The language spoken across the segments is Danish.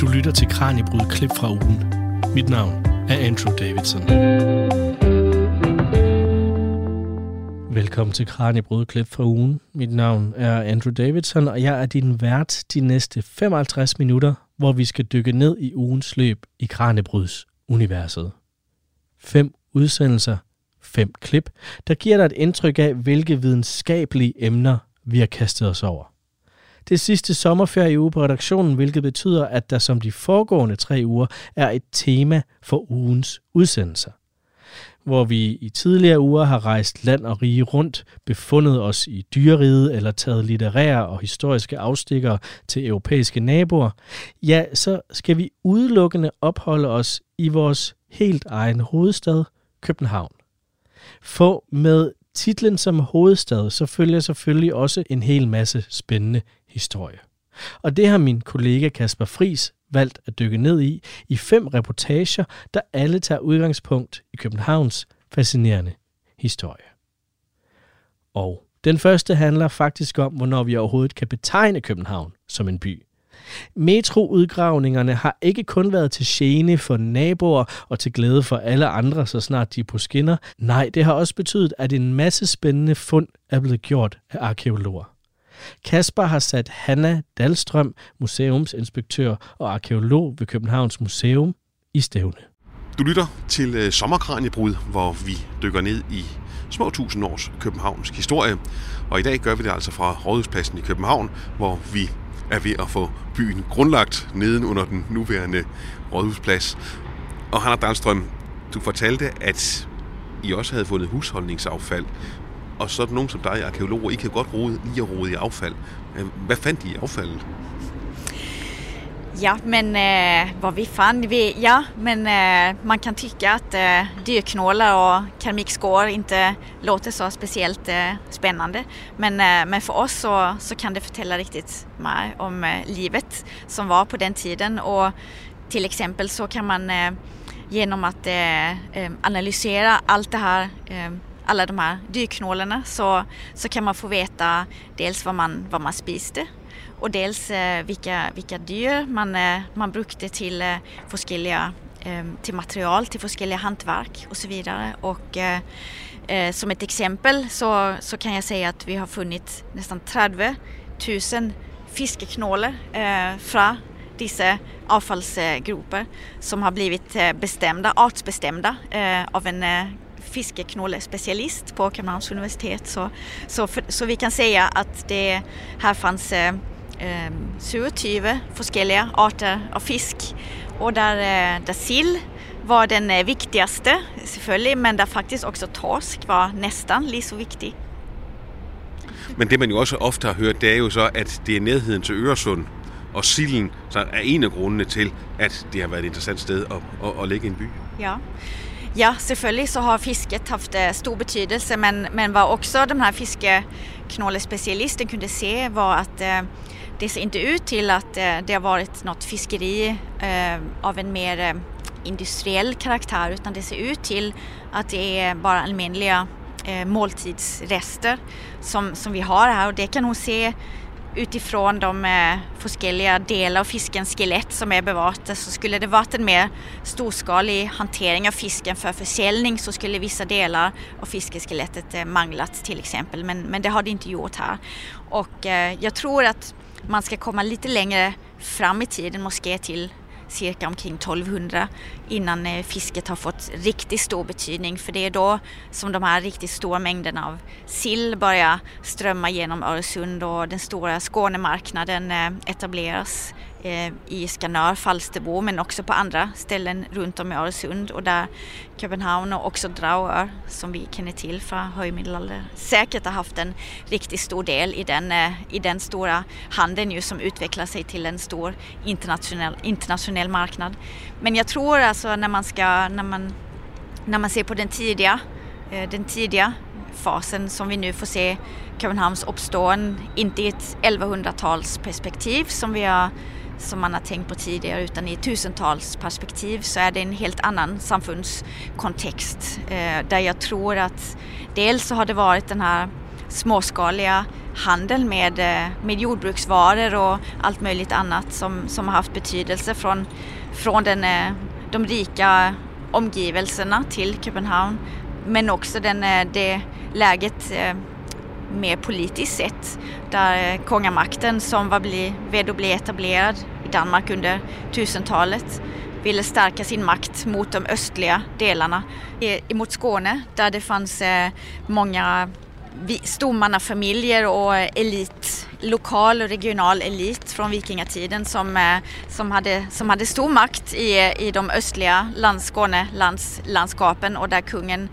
Du lytter til Kranjebrud klip fra ugen. Mit navn er Andrew Davidson. Velkommen til Kranjebrud klip fra ugen. Mit navn er Andrew Davidson, og jeg er din vært de næste 55 minutter, hvor vi skal dykke ned i ugens løb i Kranjebruds universet. Fem udsendelser, fem klip, der giver dig et indtryk af, hvilke videnskabelige emner vi har kastet os over. Det sidste sommerferie uge på redaktionen, hvilket betyder, at der som de foregående tre uger er et tema for ugens udsendelser. Hvor vi i tidligere uger har rejst land og rige rundt, befundet os i dyreriget eller taget litterære og historiske afstikker til europæiske naboer, ja, så skal vi udelukkende opholde os i vores helt egen hovedstad, København. For med titlen som hovedstad, så følger selvfølgelig også en hel masse spændende historie. Og det har min kollega Kasper Fris valgt at dykke ned i, i fem reportager, der alle tager udgangspunkt i Københavns fascinerende historie. Og den første handler faktisk om, hvornår vi overhovedet kan betegne København som en by. Metroudgravningerne har ikke kun været til gene for naboer og til glæde for alle andre, så snart de er på skinner. Nej, det har også betydet, at en masse spændende fund er blevet gjort af arkeologer. Kasper har sat Hanna Dalstrøm, museumsinspektør og arkeolog ved Københavns Museum, i stævne. Du lytter til øh, Sommerkranjebrud, hvor vi dykker ned i små tusind års Københavns historie. Og i dag gør vi det altså fra Rådhuspladsen i København, hvor vi er ved at få byen grundlagt neden under den nuværende Rådhusplads. Og Hanna Dahlstrøm, du fortalte, at I også havde fundet husholdningsaffald. Og så nogen som dig, arkeologer, I kan godt rode, lige at rode i affald. Øh, hvad fandt I i affaldet? Ja, men øh, eh, vad vi fann, vi, ja, men eh, man kan tycka att eh, dyrknålar och keramikskår inte låter så speciellt eh, spännande. Men, eh, men för oss så, så kan det förtälla riktigt mer om eh, livet som var på den tiden och till exempel så kan man eh, genom att eh, eh analysera allt det här eh, alla de här dyknålarna så, så kan man få veta dels vad man, vad man spiste och dels eh, vilka, vilka dyr man, eh, man brukte till eh, forskelliga eh, till material, till forskilliga hantverk och så vidare. Och eh, eh, som ett exempel så, så kan jag säga att vi har funnit nästan 30 000 fiskeknålar eh, från dessa avfallsgrupper som har blivit eh, bestämda, artsbestämda eh, av en eh, fiskeknålespecialist på Köpenhamns universitet. Så, så, för, så vi kan säga att det här fanns eh, 27 forskellige arter av fisk. Og der, der sild var den viktigste, selvfølgelig, men der faktisk også torsk var næsten lige så vigtig. Men det man jo også ofte har hørt, det er jo så, at det er nærheden til Øresund og silden, så er en af grundene til, at det har været et interessant sted at, at, at lægge en by. Ja. Ja, selvfølgelig så har fisket haft eh, stor betydelse, men, men vad också den här fiskeknålespecialisten kunde se var att eh, det ser inte ut till att eh, det har varit något fiskeri eh, av en mer eh, industriell karaktär utan det ser ut till att det är bara allmänliga eh, måltidsrester som, som vi har här och det kan hon se utifrån de eh, forskelliga delar av fiskens skelett som är bevarat så skulle det varit en mer storskalig hantering av fisken för försäljning så skulle vissa delar av fiskeskelettet eh, manglat till exempel men, men det har det inte gjort här. Och eh, jag tror att man ska komma lite längre fram i tiden, måske till cirka omkring 1200 innan eh, fisket har fått riktigt stor betydning. För det är då som de här riktigt stora mängderna av sill börjar strömma genom Öresund och den stora Skånemarknaden eh, etableras. Eh, i Skanör, Falsterbo men också på andra ställen runt om i Öresund och där Köpenhamn och också Drauör som vi känner till från högmedelåldern säkert har haft en riktigt stor del i den, eh, i den stora handeln ju som utvecklar sig till en stor internationell, internationell marknad. Men jag tror alltså när man ska, när man, när man ser på den tidiga, eh, den tidiga fasen som vi nu får se Köpenhamns uppstånd, inte i ett 1100-talsperspektiv som vi har som man har tänkt på tidigare utan i tusentals perspektiv så är det en helt annan samfundskontext eh, där jag tror att dels så har det varit den här småskaliga handel med, eh, med jordbruksvaror och allt möjligt annat som, som har haft betydelse från, från den, eh, de rika omgivelserna till Köpenhamn. Men också den, eh, det läget mer politiskt sett där eh, kongamakten som var bli, ved att bli etablerad i Danmark under 1000-talet ville stärka sin makt mot de östliga delarna. Emot Skåne där det fanns eh, många stormannafamiljer och elit, lokal och regional elit från vikingatiden som, eh, som, hade, som hade stor makt i, i de östliga lands, landskapen, och där kungen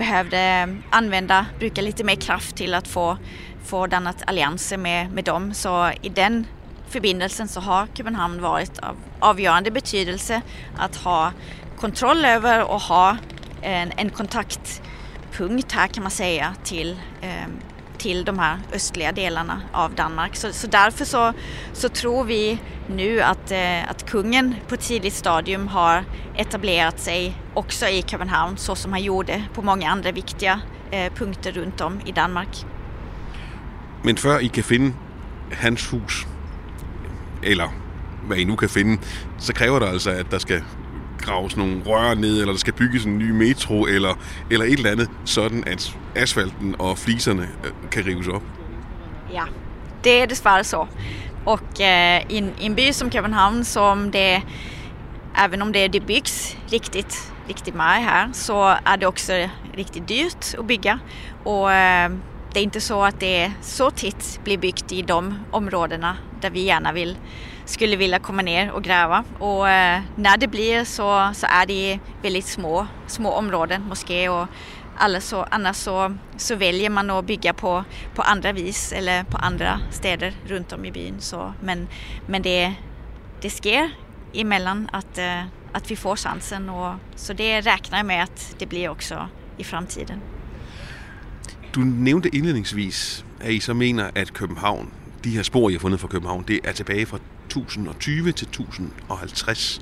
behövde eh, använda, bruka lite mer kraft till att få, få dannat allianser med, med dem. Så i den förbindelsen så har Köpenhamn varit av avgörande betydelse att ha kontroll över och ha en, en kontaktpunkt här kan man säga till, eh, till de här östliga delarna av Danmark. Så, så därför så, så tror vi nu att, eh, att kungen på tidigt stadium har etablerat sig också i Köpenhamn så som han gjorde på många andra viktiga eh, punkter runt om i Danmark. Men før I kan finde hans hus, eller hvad I nu kan finde, så kræver det altså, at der skal graves nogle rør ned, eller der skal bygges en ny metro, eller, eller et eller andet, sådan at asfalten og fliserne øh, kan rives op. Ja, det är dessvärre så. Och øh, eh, i, en, i en by som Köpenhamn som det, även om det, det byggs riktigt, riktigt mycket här, så är det också riktigt dyrt att bygga. Och øh, eh, det är inte så att det så titt blir byggt i de områdena där vi gärna vill skulle vilja komma ner och gräva. Och eh, när det blir så, så är det väldigt små, små områden, moské och alla så, annars så, så väljer man att bygga på, på andra vis eller på andra städer runt om i byn. Så, men men det, det sker emellan att, eh, att vi får chansen och så det räknar jag med att det blir också i framtiden. Du nævnte indledningsvis, at I så mener, at København, de her spor, I har fundet fra København, det er tilbage fra 1020 til 1050.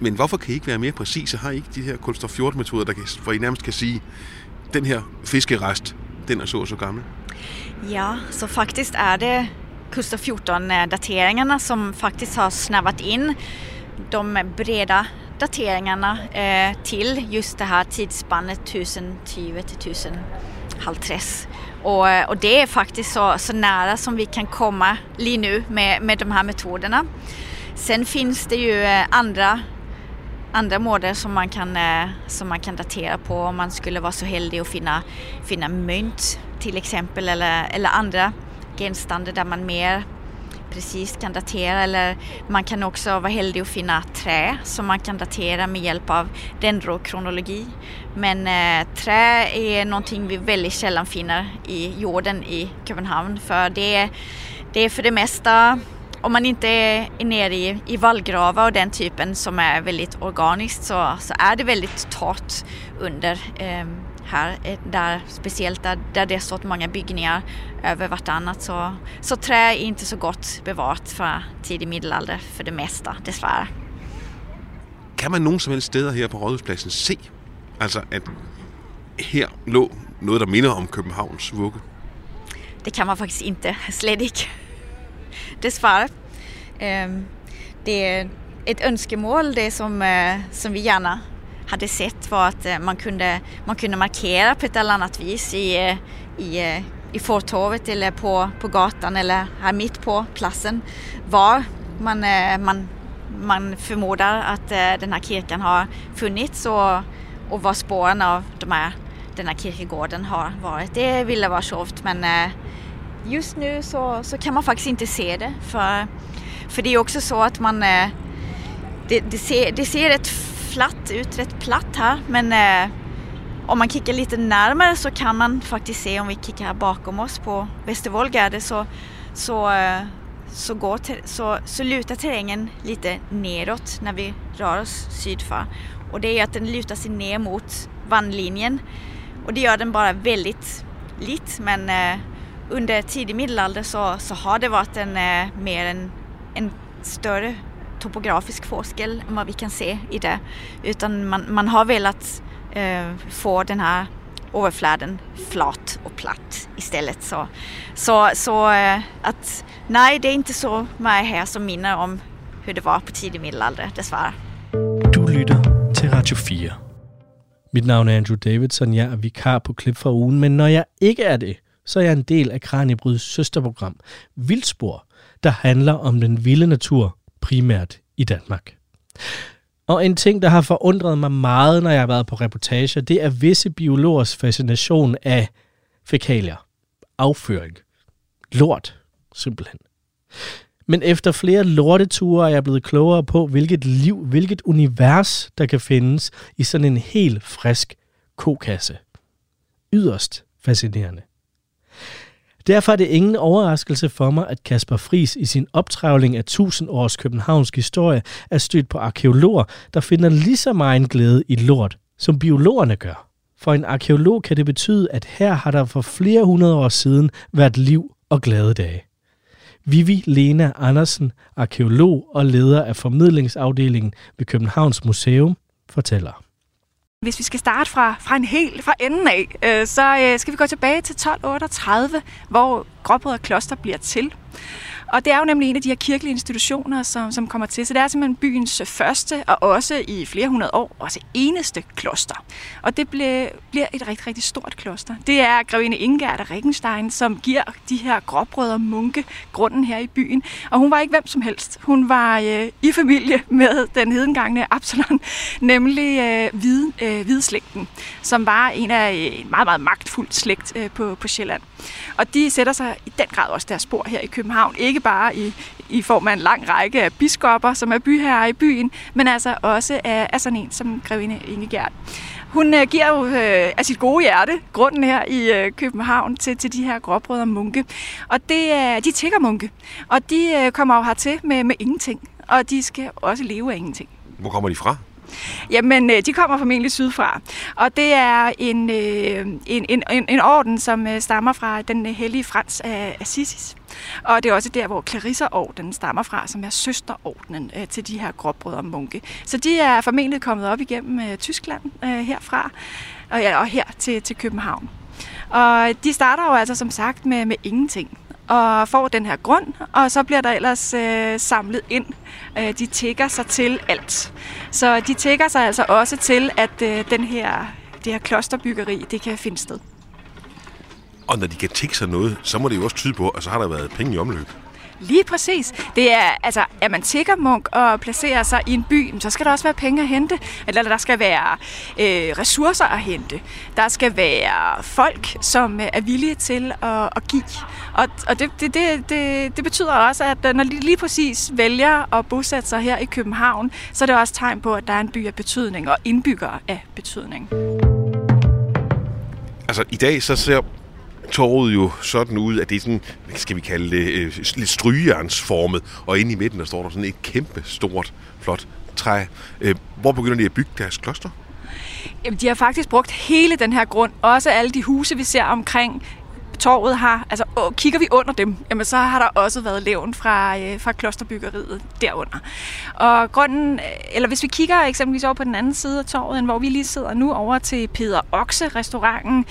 Men hvorfor kan I ikke være mere præcise? Har I ikke de her kulstof 14 metoder, der kan, hvor I nærmest kan sige, den her fiskerest, den er så og så gammel? Ja, så faktisk er det kulstof 14 dateringerne, som faktisk har snävat ind de breda dateringarna eh, till just det här tidsspannet 1020 till 1050. Och, eh, och det är faktiskt så, så nära som vi kan komma lige nu med, med de här metoderna. Sen finns det ju eh, andra, andra måder som man, kan, eh, som man kan datera på om man skulle vara så heldig att finna, finna mynt till exempel eller, eller andra genstande där man mer precis kan datera eller man kan också vara heldig att finna trä som man kan datera med hjälp av dendrokronologi. Men eh, trä är någonting vi väldigt sällan finner i jorden i Köpenhamn för det, det är för det mesta om man inte är nere i, i vallgrava och den typen som är väldigt organiskt så, så är det väldigt torrt under. Eh, här, eh, där, speciellt där, där det stått många byggningar över vartannat så, så trä är inte så gott bevarat för tidig middelalder för det mesta, dessvärre. Kan man nogen som helst steder her på Rådhuspladsen se, altså at her lå noget, der minder om Københavns vugge? Det kan man faktiskt inte, slet ikke. Dessvärre. Ehm, det är ett önskemål, det som, eh, som vi gärna hade sett var att eh, man kunde, man kunde markera på ett eller annat vis i, eh, i, eh, i fortorvet eller på, på gatan eller här mitt på platsen var man, man, man förmodar att den här kyrkan har funnits och, och var spåren av de här, den här kyrkogården har varit. Det ville vara tjovt men just nu så, så kan man faktiskt inte se det för, för det är också så att man det, det, ser, det ser ett platt ut, rätt platt här. Men eh, om man kikar lite närmare så kan man faktiskt se om vi kikar här bakom oss på Västervålgärde så, så, eh, så, går så, så lutar terrängen lite neråt när vi rör oss sydför. Och det är att den lutar sig ner mot vannlinjen Och det gör den bara väldigt lite men eh, under tidig medelålder så, så har det varit en, eh, mer en, en större topografisk forskel än vad vi kan se i det. Utan man, man har velat eh, få den här överfladen flat och platt istället. Så, så, så øh, eh, att nej, det är inte så mycket här som minner om hur det var på tidig middelalder, dessvärre. Du lytter til Radio 4. Mit navn er Andrew Davidson, jeg er vikar på Klip fra ugen, men når jeg ikke er det, så er jeg en del af Kranjebryds søsterprogram, Vildspor, der handler om den vilde natur, primært i Danmark. Og en ting, der har forundret mig meget, når jeg har været på reportager, det er visse biologers fascination af fækalier. Afføring. Lort, simpelthen. Men efter flere lorteture er jeg blevet klogere på, hvilket liv, hvilket univers, der kan findes i sådan en helt frisk kokasse. Yderst fascinerende. Derfor er det ingen overraskelse for mig, at Kasper Fris i sin optrævling af 1000 års københavnsk historie er stødt på arkeologer, der finder lige så meget glæde i lort, som biologerne gør. For en arkeolog kan det betyde, at her har der for flere hundrede år siden været liv og glade dage. Vivi Lena Andersen, arkeolog og leder af formidlingsafdelingen ved Københavns Museum, fortæller. Hvis vi skal starte fra, fra en helt fra enden af, øh, så øh, skal vi gå tilbage til 1238, hvor Gråbrødre Kloster bliver til. Og det er jo nemlig en af de her kirkelige institutioner, som, som kommer til. Så det er simpelthen byens første, og også i flere hundrede år, også eneste kloster. Og det ble, bliver et rigtig, rigtig stort kloster. Det er grevinde Ingerd af Regenstein, som giver de her gråbrødre munke grunden her i byen. Og hun var ikke hvem som helst. Hun var øh, i familie med den hedengangne Absalon, nemlig øh, hvide, øh, hvideslægten, som var en af øh, en meget, meget magtfuld slægt øh, på, på Sjælland. Og de sætter sig i den grad også deres spor her i København. Ikke bare i, i form af en lang række af biskopper, som er byherrer i byen, men altså også af, af sådan en som grevinde Ingegerd. Hun øh, giver jo øh, af sit gode hjerte grunden her i øh, København til, til de her gråbrødre munke. Og det er, de tigger munke, og de øh, kommer jo hertil med, med ingenting, og de skal også leve af ingenting. Hvor kommer de fra? Jamen, øh, de kommer formentlig sydfra. Og det er en, øh, en, en, en orden, som øh, stammer fra den hellige Frans af Assisi. Og det er også der, hvor Clarissa-ordenen stammer fra, som er søsterordenen øh, til de her gråbrødre munke. Så de er formentlig kommet op igennem øh, Tyskland øh, herfra, og, ja, og her til, til København. Og de starter jo altså som sagt med, med ingenting og får den her grund, og så bliver der ellers øh, samlet ind. Øh, de tækker sig til alt. Så de tækker sig altså også til, at øh, den her, det her klosterbyggeri, det kan finde sted. Og når de kan tække sig noget, så må det jo også tyde på, at så har der været penge i omløb. Lige præcis. Det er, altså, er man tiggermunk og placerer sig i en by, så skal der også være penge at hente. Eller der skal være øh, ressourcer at hente. Der skal være folk, som er villige til at, at give. Og, og det, det, det, det, det betyder også, at øh, når de lige præcis vælger at bosætte sig her i København, så er det også tegn på, at der er en by af betydning og indbyggere af betydning. Altså i dag så ser torvet jo sådan ud, at det er sådan, hvad skal vi kalde det, øh, lidt strygejernsformet, og inde i midten der står der sådan et kæmpe stort, flot træ. Øh, hvor begynder de at bygge deres kloster? Jamen, de har faktisk brugt hele den her grund, også alle de huse, vi ser omkring torvet har, altså kigger vi under dem, jamen så har der også været levn fra, øh, fra klosterbyggeriet derunder. Og grunden, øh, eller hvis vi kigger eksempelvis over på den anden side af torvet, hvor vi lige sidder nu over til Peter Okse restauranten,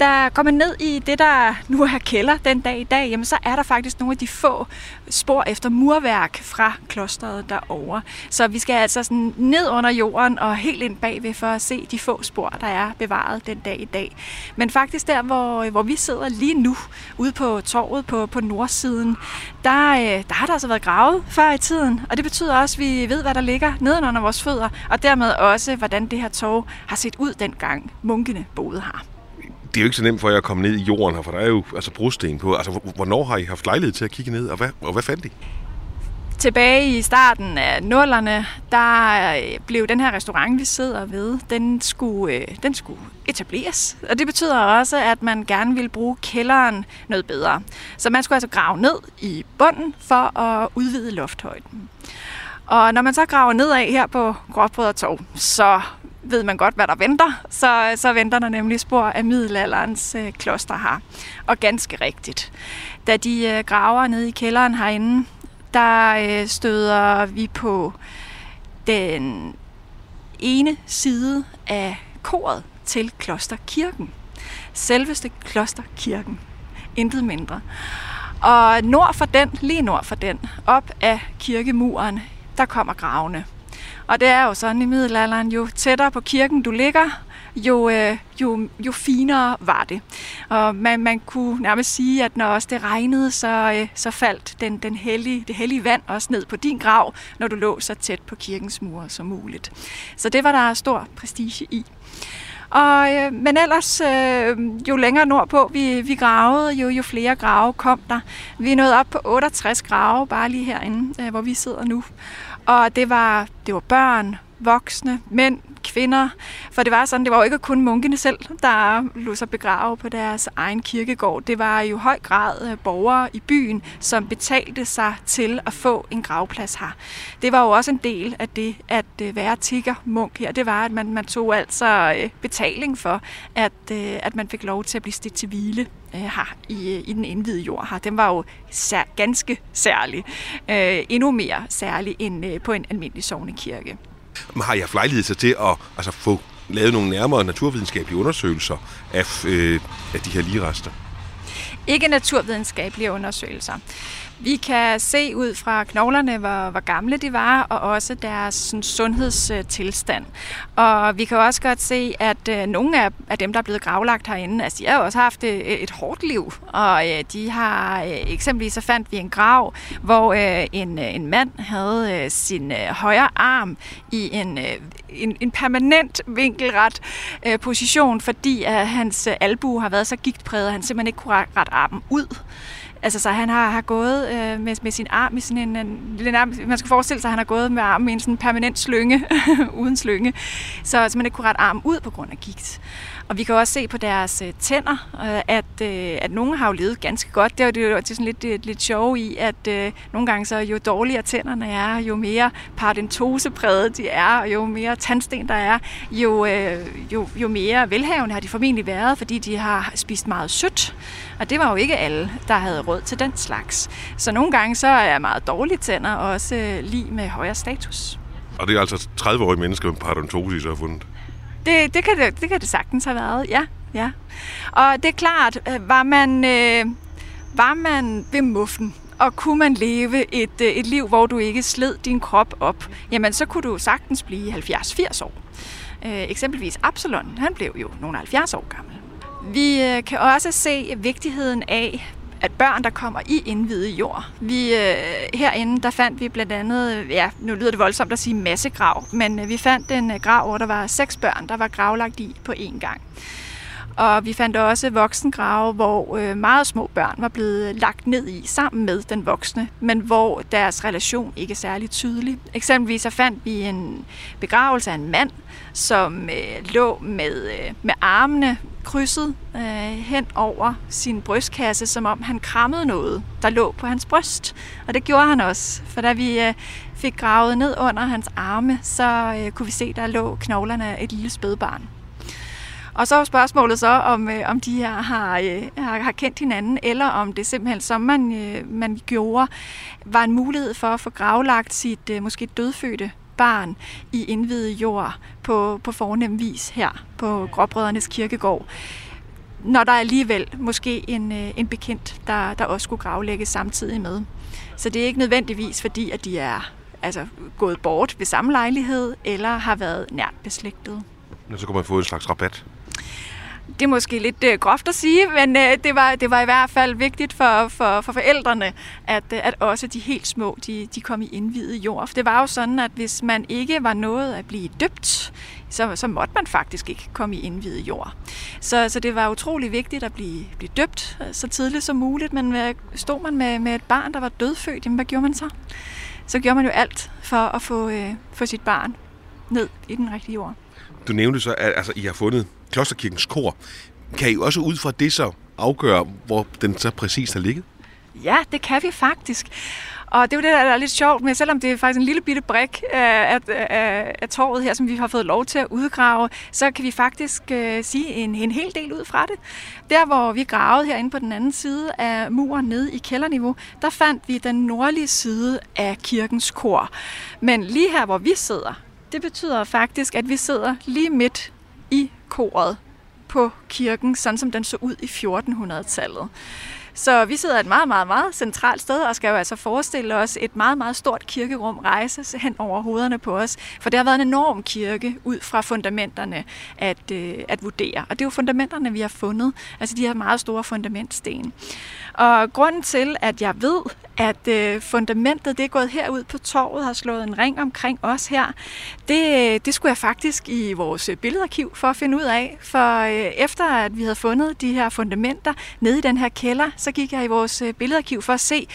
der går man ned i det, der nu er kælder den dag i dag, jamen så er der faktisk nogle af de få spor efter murværk fra klosteret derovre. Så vi skal altså sådan ned under jorden og helt ind bagved for at se de få spor, der er bevaret den dag i dag. Men faktisk der, hvor, øh, hvor vi sidder lige nu, ude på torvet på, på nordsiden, der, øh, der har der altså været gravet før i tiden. Og det betyder også, at vi ved, hvad der ligger nedenunder vores fødder, og dermed også, hvordan det her torv har set ud dengang munkene boede her det er jo ikke så nemt for jer at komme ned i jorden her, for der er jo altså brosten på. Altså, hvornår har I haft lejlighed til at kigge ned, og hvad, og hvad fandt I? Tilbage i starten af nullerne, der øh, blev den her restaurant, vi sidder ved, den skulle, øh, den skulle etableres. Og det betyder også, at man gerne ville bruge kælderen noget bedre. Så man skulle altså grave ned i bunden for at udvide lofthøjden. Og når man så graver nedad her på Gråbrødre så ved man godt, hvad der venter. Så, så venter der nemlig spor af middelalderens øh, kloster her. Og ganske rigtigt. Da de øh, graver ned i kælderen herinde, der øh, støder vi på den ene side af koret til klosterkirken. Selveste klosterkirken. Intet mindre. Og nord for den, lige nord for den, op af kirkemuren, der kommer gravene. Og det er jo sådan i middelalderen, jo tættere på kirken du ligger, jo, øh, jo, jo finere var det. Og man, man kunne nærmest sige, at når også det regnede, så, øh, så faldt den, den hellige, det hellige vand også ned på din grav, når du lå så tæt på kirkens mure som muligt. Så det var der stor prestige i. Og, øh, men ellers, øh, jo længere nordpå vi, vi gravede, jo, jo flere grave kom der. Vi nåede op på 68 grave, bare lige herinde, øh, hvor vi sidder nu. Og det var, det var børn, voksne, mænd, kvinder. For det var sådan, det var jo ikke kun munkene selv, der lå sig begrave på deres egen kirkegård. Det var jo høj grad øh, borgere i byen, som betalte sig til at få en gravplads her. Det var jo også en del af det at øh, være tigger munk her. Det var, at man, man tog altså øh, betaling for, at, at man fik lov til at blive stedt til hvile her i, i den indvidede jord her. Den var jo sær, ganske særlig. Øh, endnu mere særlig end på en almindelig sovnekirke. Har jeg haft lejlighed til at altså, få lavet nogle nærmere naturvidenskabelige undersøgelser af, øh, af de her ligerester? Ikke naturvidenskabelige undersøgelser. Vi kan se ud fra knoglerne, hvor, hvor gamle de var, og også deres sådan, sundhedstilstand. Og vi kan også godt se, at øh, nogle af, af dem, der er blevet gravlagt herinde, altså de har jo også haft øh, et, et hårdt liv. Og øh, de har, øh, eksempelvis så fandt vi en grav, hvor øh, en, øh, en mand havde øh, sin øh, højre arm i en, øh, en, en permanent vinkelret øh, position, fordi at hans øh, albue har været så gigtpræget, at han simpelthen ikke kunne rette armen ud. Altså, så han har, har gået øh, med, med sin arm i sådan en, en, en, man skal forestille sig, at han har gået med armen i en sådan permanent slynge, uden slynge, så, så man ikke kunne rette armen ud på grund af gigt. Og vi kan også se på deres øh, tænder, øh, at, øh, at nogle har jo levet ganske godt. Det er jo det er sådan lidt, lidt, lidt sjov i, at øh, nogle gange så jo dårligere tænderne er, jo mere paradentosepræget de er, og jo mere tandsten der er, jo, øh, jo, jo mere velhavende har de formentlig været, fordi de har spist meget sødt. Og det var jo ikke alle, der havde råd til den slags. Så nogle gange så er meget dårlige tænder også øh, lige med højere status. Og det er altså 30-årige mennesker med parodontosis, der har fundet? Det, det, kan det, det kan det sagtens have været, ja. ja. Og det er klart, øh, var man, øh, var man ved muffen, og kunne man leve et, øh, et liv, hvor du ikke sled din krop op, jamen så kunne du sagtens blive 70-80 år. Øh, eksempelvis Absalon, han blev jo nogle 70 år gammel. Vi øh, kan også se vigtigheden af at børn, der kommer i indvidet jord. Vi, øh, herinde, der fandt vi blandt andet, ja, nu lyder det voldsomt at sige massegrav, men øh, vi fandt en øh, grav, hvor der var seks børn, der var gravlagt i på én gang. Og vi fandt også voksengrave, hvor øh, meget små børn var blevet lagt ned i sammen med den voksne, men hvor deres relation ikke er særlig tydelig. Eksempelvis så fandt vi en begravelse af en mand, som øh, lå med, øh, med armene krydset øh, hen over sin brystkasse, som om han krammede noget, der lå på hans bryst. Og det gjorde han også, for da vi øh, fik gravet ned under hans arme, så øh, kunne vi se, der lå knoglerne af et lille spædbarn. Og så er spørgsmålet så, om, øh, om de her har, øh, har, har kendt hinanden, eller om det simpelthen, som man, øh, man gjorde, var en mulighed for at få gravlagt sit øh, måske dødfødte barn i indvidet jord på, på fornem vis her på Gråbrødrenes Kirkegård når der alligevel måske en, øh, en bekendt, der, der også skulle gravlægges samtidig med. Så det er ikke nødvendigvis fordi, at de er altså, gået bort ved samme lejlighed, eller har været nært beslægtet. Men Så kan man få en slags rabat det er måske lidt øh, groft at sige, men øh, det, var, det var i hvert fald vigtigt for, for, for forældrene, at, øh, at også de helt små, de, de kom i indvidet jord. For det var jo sådan, at hvis man ikke var nået at blive døbt, så, så måtte man faktisk ikke komme i indvidet jord. Så, så det var utrolig vigtigt at blive, blive døbt øh, så tidligt som muligt, men øh, stod man med, med et barn, der var dødfødt, jamen hvad gjorde man så? Så gjorde man jo alt for at få, øh, få sit barn ned i den rigtige jord. Du nævnte så, at altså, I har fundet Klosterkirkens kor. Kan I også ud fra det så afgøre, hvor den så præcis har ligget? Ja, det kan vi faktisk. Og det er jo det, der er lidt sjovt med, selvom det er faktisk en lille bitte brik af, af, af torvet her, som vi har fået lov til at udgrave, så kan vi faktisk øh, sige en, en hel del ud fra det. Der, hvor vi gravede herinde på den anden side af muren nede i kælderniveau, der fandt vi den nordlige side af kirkens kor. Men lige her, hvor vi sidder, det betyder faktisk, at vi sidder lige midt i koret på kirken, sådan som den så ud i 1400-tallet. Så vi sidder et meget, meget, meget centralt sted og skal jo altså forestille os et meget, meget stort kirkerum rejse hen over hovederne på os. For det har været en enorm kirke ud fra fundamenterne at, øh, at vurdere. Og det er jo fundamenterne, vi har fundet. Altså de her meget store fundamentsten. Og grunden til, at jeg ved, at øh, fundamentet det er gået herud på torvet, har slået en ring omkring os her, det, øh, det skulle jeg faktisk i vores øh, billedarkiv for at finde ud af. For øh, efter at vi havde fundet de her fundamenter nede i den her kælder, så gik jeg i vores øh, billedarkiv for at se,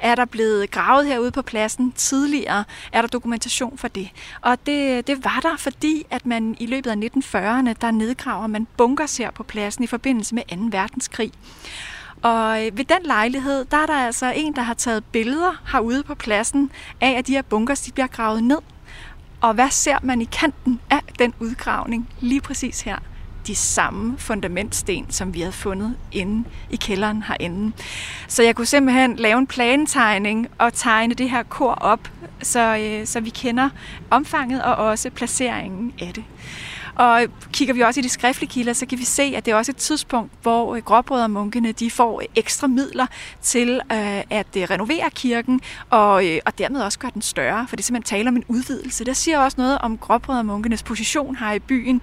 er der blevet gravet herude på pladsen tidligere? Er der dokumentation for det? Og det, det var der, fordi at man i løbet af 1940'erne, der nedgraver man bunkers her på pladsen i forbindelse med 2. verdenskrig. Og øh, ved den lejlighed, der er der altså en, der har taget billeder herude på pladsen af, at de her bunkers de bliver gravet ned. Og hvad ser man i kanten af den udgravning lige præcis her? de samme fundamentsten, som vi havde fundet inde i kælderen herinde. Så jeg kunne simpelthen lave en plantegning og tegne det her kor op, så, øh, så vi kender omfanget og også placeringen af det. Og kigger vi også i de skriftlige kilder, så kan vi se, at det er også et tidspunkt, hvor gråbrødermunkene gråbrødremunkene de får øh, ekstra midler til øh, at øh, renovere kirken, og, og dermed også gøre den større, for det er simpelthen tale om en udvidelse. Der siger også noget om gråbrødremunkenes position her i byen,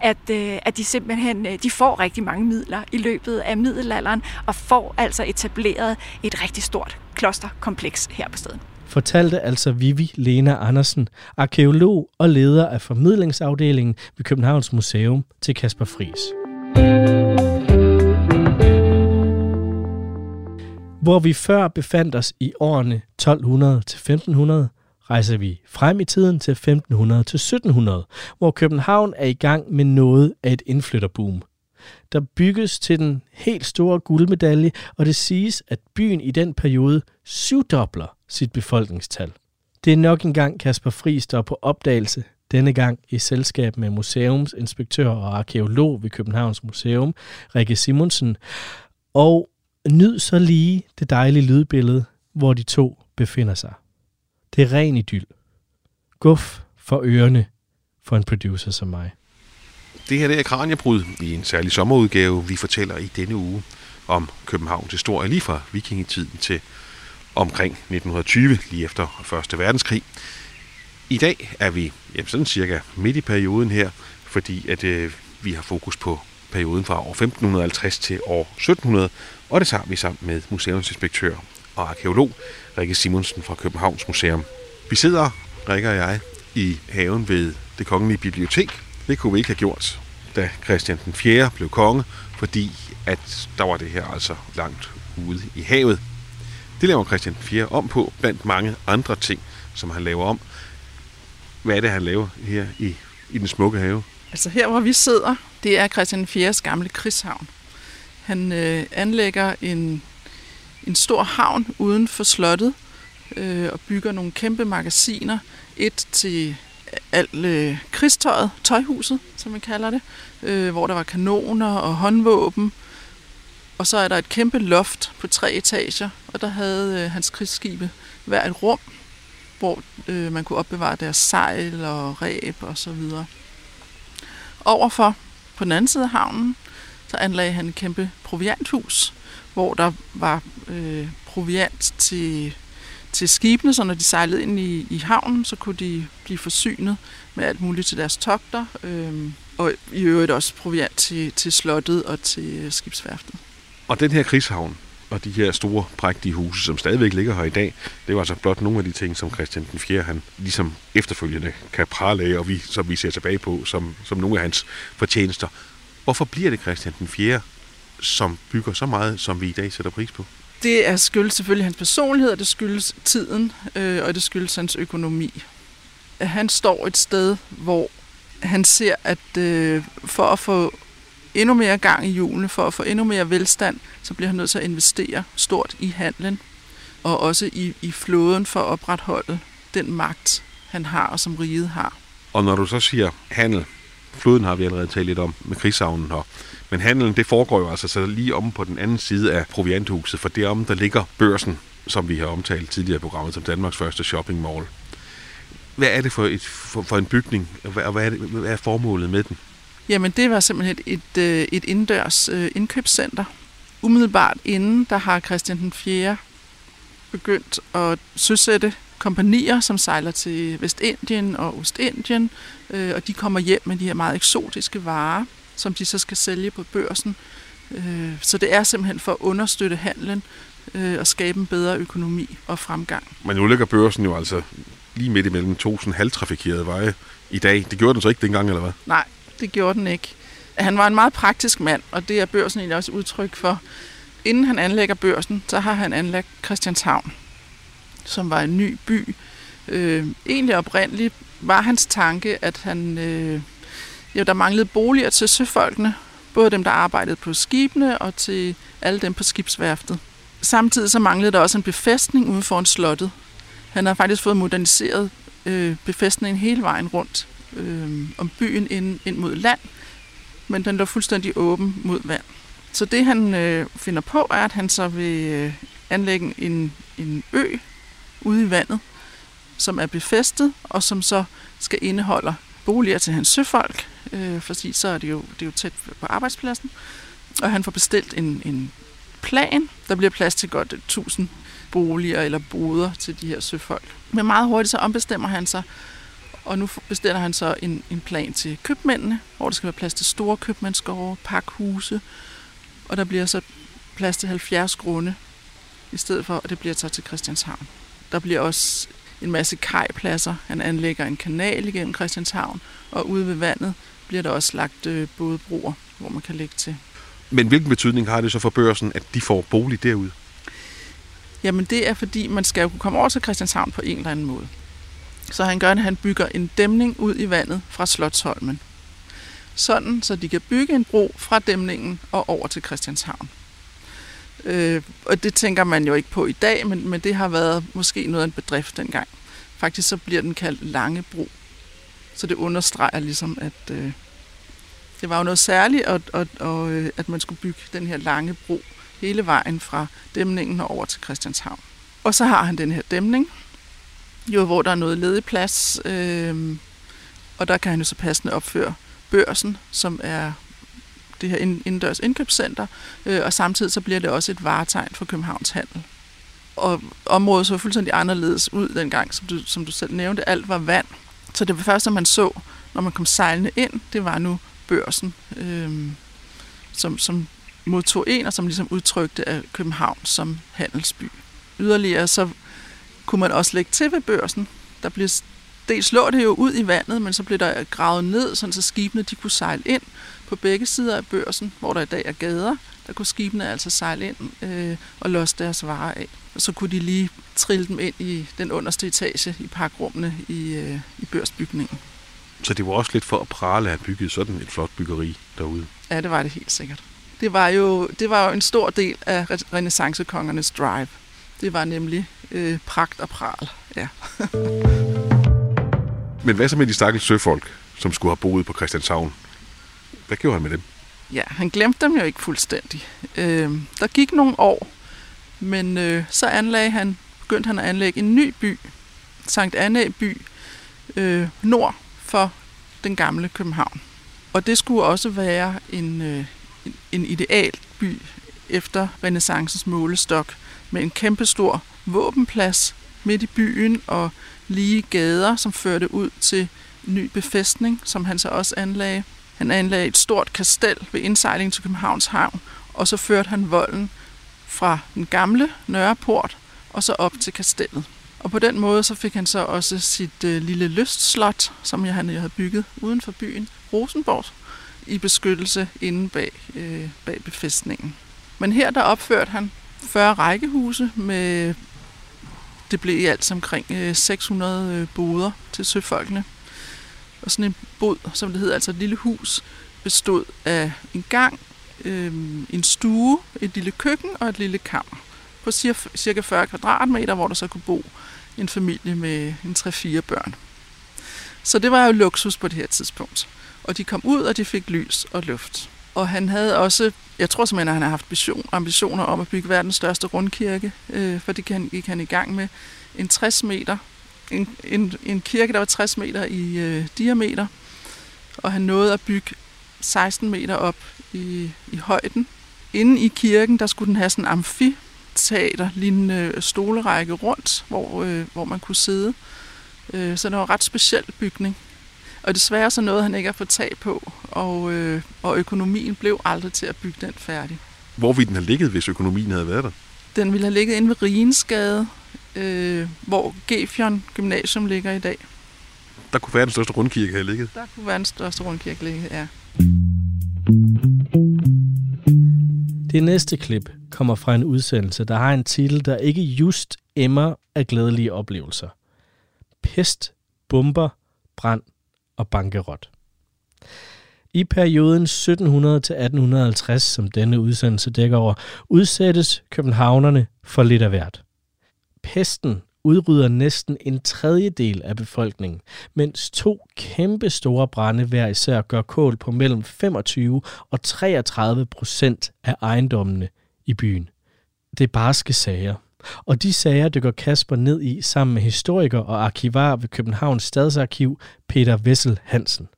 at, at de simpelthen de får rigtig mange midler i løbet af middelalderen, og får altså etableret et rigtig stort klosterkompleks her på stedet fortalte altså Vivi Lena Andersen, arkeolog og leder af formidlingsafdelingen ved Københavns Museum til Kasper Fris. Hvor vi før befandt os i årene 1200 til 1500, rejser vi frem i tiden til 1500 til 1700, hvor København er i gang med noget af et indflytterboom. Der bygges til den helt store guldmedalje, og det siges, at byen i den periode syvdobler sit befolkningstal. Det er nok engang Kasper Friis, der er på opdagelse, denne gang i selskab med museumsinspektør og arkeolog ved Københavns Museum, Rikke Simonsen. Og nyd så lige det dejlige lydbillede, hvor de to befinder sig. Det er ren idyl. Guf for ørerne for en producer som mig. Det her det er Kranjebrud i en særlig sommerudgave, vi fortæller i denne uge om Københavns historie lige fra vikingetiden til omkring 1920, lige efter 1. verdenskrig. I dag er vi jamen sådan cirka midt i perioden her, fordi at øh, vi har fokus på perioden fra år 1550 til år 1700, og det tager vi sammen med museumsinspektør og arkeolog Rikke Simonsen fra Københavns Museum. Vi sidder, Rikke og jeg, i haven ved det kongelige bibliotek. Det kunne vi ikke have gjort, da Christian den 4. blev konge, fordi at der var det her altså langt ude i havet. Det laver Christian 4 om på, blandt mange andre ting, som han laver om. Hvad er det, han laver her i, i den smukke have? Altså her, hvor vi sidder, det er Christian 4's gamle krigshavn. Han øh, anlægger en, en stor havn uden for slottet øh, og bygger nogle kæmpe magasiner. Et til alt øh, krigstøjet, tøjhuset, som man kalder det, øh, hvor der var kanoner og håndvåben, og så er der et kæmpe loft på tre etager, og der havde øh, hans krigsskibe hver et rum, hvor øh, man kunne opbevare deres sejl og ræb og så videre. Overfor, på den anden side af havnen, så anlagde han et kæmpe provianthus, hvor der var øh, proviant til, til skibene, så når de sejlede ind i, i havnen, så kunne de blive forsynet med alt muligt til deres togter, øh, og i øvrigt også proviant til, til slottet og til skibsværftet. Og den her krigshavn, og de her store, prægtige huse, som stadigvæk ligger her i dag, det var altså blot nogle af de ting, som Christian den 4. han ligesom efterfølgende kan prale af, og vi, som vi ser tilbage på, som, som nogle af hans fortjenester. Hvorfor bliver det Christian den 4., som bygger så meget, som vi i dag sætter pris på? Det er skyldes selvfølgelig hans personlighed, og det skyldes tiden, øh, og det skyldes hans økonomi. Han står et sted, hvor han ser, at øh, for at få endnu mere gang i hjulene, for at få endnu mere velstand, så bliver han nødt til at investere stort i handlen, og også i, i flåden for at opretholde den magt, han har og som riget har. Og når du så siger handel, floden har vi allerede talt lidt om med krigshavnen her, men handelen det foregår jo altså så lige om på den anden side af provianthuset, for derom der ligger børsen, som vi har omtalt tidligere i programmet som Danmarks første shopping mall. Hvad er det for, et, for, for en bygning, og hvad, hvad, er det, hvad er formålet med den? Jamen, det var simpelthen et, øh, et indendørs øh, indkøbscenter. Umiddelbart inden, der har Christian den 4. begyndt at søsætte kompanier, som sejler til Vestindien og Ostindien, øh, og de kommer hjem med de her meget eksotiske varer, som de så skal sælge på børsen. Øh, så det er simpelthen for at understøtte handlen øh, og skabe en bedre økonomi og fremgang. Men nu ligger børsen jo altså lige midt imellem to sådan halvtrafikerede veje i dag. Det gjorde den så ikke dengang, eller hvad? Nej, det gjorde den ikke. Han var en meget praktisk mand, og det er børsen egentlig også udtryk for. Inden han anlægger børsen, så har han anlagt Christianshavn, som var en ny by. Øh, egentlig oprindeligt var hans tanke, at han, øh, jo, der manglede boliger til søfolkene, både dem, der arbejdede på skibene og til alle dem på skibsværftet. Samtidig så manglede der også en befæstning uden for en slottet. Han har faktisk fået moderniseret øh, befæstningen hele vejen rundt øh, om byen ind, ind mod land, men den lå fuldstændig åben mod vand. Så det han øh, finder på, er, at han så vil øh, anlægge en, en ø ude i vandet, som er befæstet, og som så skal indeholde boliger til hans søfolk, øh, fordi så er det, jo, det er jo tæt på arbejdspladsen. Og han får bestilt en, en plan. Der bliver plads til godt 1000 boliger eller boder til de her søfolk. Men meget hurtigt så ombestemmer han sig, og nu bestiller han så en, en plan til købmændene, hvor der skal være plads til store købmandsgårde, pakhuse, og der bliver så plads til 70 grunde, i stedet for at det bliver taget til Christianshavn. Der bliver også en masse kajpladser. Han anlægger en kanal igennem Christianshavn, og ude ved vandet bliver der også lagt øh, bådebroer, hvor man kan lægge til. Men hvilken betydning har det så for børsen, at de får bolig derude? Jamen det er fordi, man skal jo kunne komme over til Christianshavn på en eller anden måde. Så han gør, at han bygger en dæmning ud i vandet fra Slotsholmen. Sådan, så de kan bygge en bro fra dæmningen og over til Christianshavn. Øh, og det tænker man jo ikke på i dag, men, men det har været måske noget af en bedrift dengang. Faktisk så bliver den kaldt Langebro. Så det understreger ligesom, at øh, det var jo noget særligt, at, at, at, øh, at man skulle bygge den her lange bro hele vejen fra dæmningen og over til Christianshavn. Og så har han den her dæmning, jo, hvor der er noget ledig plads, øh, og der kan han jo så passende opføre børsen, som er det her indendørs indkøbscenter, øh, og samtidig så bliver det også et varetegn for Københavns Handel. Og området så fuldstændig anderledes ud dengang, som du, som du selv nævnte. Alt var vand. Så det var først, man så, når man kom sejlende ind, det var nu børsen, øh, som, som modtog en, og som ligesom udtrykte af København som handelsby. Yderligere så kunne man også lægge til ved børsen. Der blev dels lå det jo ud i vandet, men så blev der gravet ned, sådan så skibene de kunne sejle ind på begge sider af børsen, hvor der i dag er gader. Der kunne skibene altså sejle ind øh, og losse deres varer af. Og så kunne de lige trille dem ind i den underste etage i parkrummene i, øh, i børsbygningen. Så det var også lidt for at prale at bygge sådan et flot byggeri derude? Ja, det var det helt sikkert. Det var jo, det var jo en stor del af renaissancekongernes drive. Det var nemlig øh, pragt og pral. Ja. Men hvad så med de stakkels søfolk, som skulle have boet på Christianshavn? Hvad gjorde han med dem? Ja, han glemte dem jo ikke fuldstændig. Øh, der gik nogle år, men øh, så anlagde han, begyndte han at anlægge en ny by, Sankt Anna by, øh, nord for den gamle København. Og det skulle også være en, øh, en ideal by efter renaissancens målestok, med en kæmpestor våbenplads midt i byen og lige gader, som førte ud til ny befæstning, som han så også anlagde. Han anlagde et stort kastel ved indsejling til Københavns Havn, og så førte han volden fra den gamle Nørreport og så op til kastellet. Og på den måde så fik han så også sit øh, lille lystslot, som jeg, han havde bygget uden for byen, Rosenborg, i beskyttelse inde bag, øh, bag befæstningen. Men her der opførte han 40 rækkehuse med det blev i alt omkring øh, 600 øh, boder til søfolkene. Og sådan en bod, som det hedder, altså et lille hus, bestod af en gang, øh, en stue, et lille køkken og et lille kammer på cirka 40 kvadratmeter, hvor der så kunne bo en familie med en 3-4 børn. Så det var jo luksus på det her tidspunkt. Og de kom ud, og de fik lys og luft. Og han havde også, jeg tror simpelthen, at han har haft vision, ambitioner om at bygge verdens største rundkirke, øh, for det gik han i gang med. En 60 meter, en, en, en kirke, der var 60 meter i øh, diameter, og han nåede at bygge 16 meter op i, i højden. Inde i kirken, der skulle den have sådan en amfiteater, lignende stolerække rundt, hvor, øh, hvor man kunne sidde. Øh, så det var en ret speciel bygning. Og desværre så nåede han ikke at få tag på, og, øh, og økonomien blev aldrig til at bygge den færdig. Hvor ville den have ligget, hvis økonomien havde været der? Den ville have ligget inde ved Rigensgade, øh, hvor Gefjern Gymnasium ligger i dag. Der kunne være den største rundkirke have ligget. Der kunne være den største rundkirke ligge, ja. Det næste klip kommer fra en udsendelse, der har en titel, der ikke just emmer af glædelige oplevelser. Pest, bomber, brand og bankerot. I perioden 1700 til 1850, som denne udsendelse dækker over, udsættes københavnerne for lidt af hvert. Pesten udrydder næsten en tredjedel af befolkningen, mens to kæmpe store brænde hver især gør kål på mellem 25 og 33 procent af ejendommene i byen. Det er barske sager. Og de sager dykker Kasper ned i sammen med historiker og arkivar ved Københavns Stadsarkiv, Peter Vessel Hansen.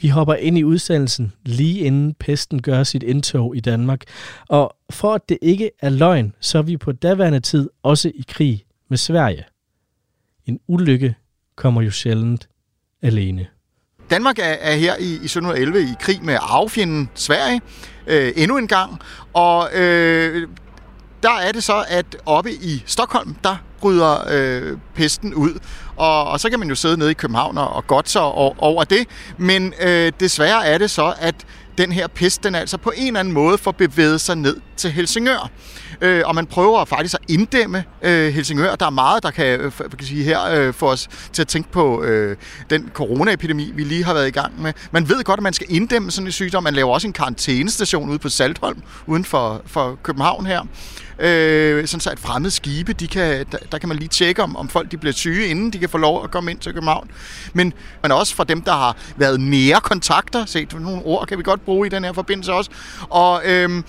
Vi hopper ind i udsendelsen lige inden pesten gør sit indtog i Danmark. Og for at det ikke er løgn, så er vi på daværende tid også i krig med Sverige. En ulykke kommer jo sjældent alene. Danmark er, er her i, i 1711 i krig med arvefjenden Sverige øh, endnu en gang, og øh, der er det så, at oppe i Stockholm, der bryder øh, pesten ud. Og, og så kan man jo sidde nede i København og, og godt så over det. Men øh, desværre er det så, at den her pest, den altså på en eller anden måde får bevæget sig ned til Helsingør. Øh, og man prøver faktisk at inddæmme øh, Helsingør. Der er meget, der kan, øh, kan sige her øh, få os til at tænke på øh, den coronaepidemi, vi lige har været i gang med. Man ved godt, at man skal inddæmme sådan en sygdom. Man laver også en karantænestation ude på Saltholm, uden for, for København her. Øh, sådan så at fremmede skibe, de kan, der, der kan man lige tjekke, om, om folk de bliver syge, inden de kan få lov at komme ind til København. Men, men også for dem, der har været nære kontakter, set nogle ord kan vi godt bruge i den her forbindelse også. Og øh,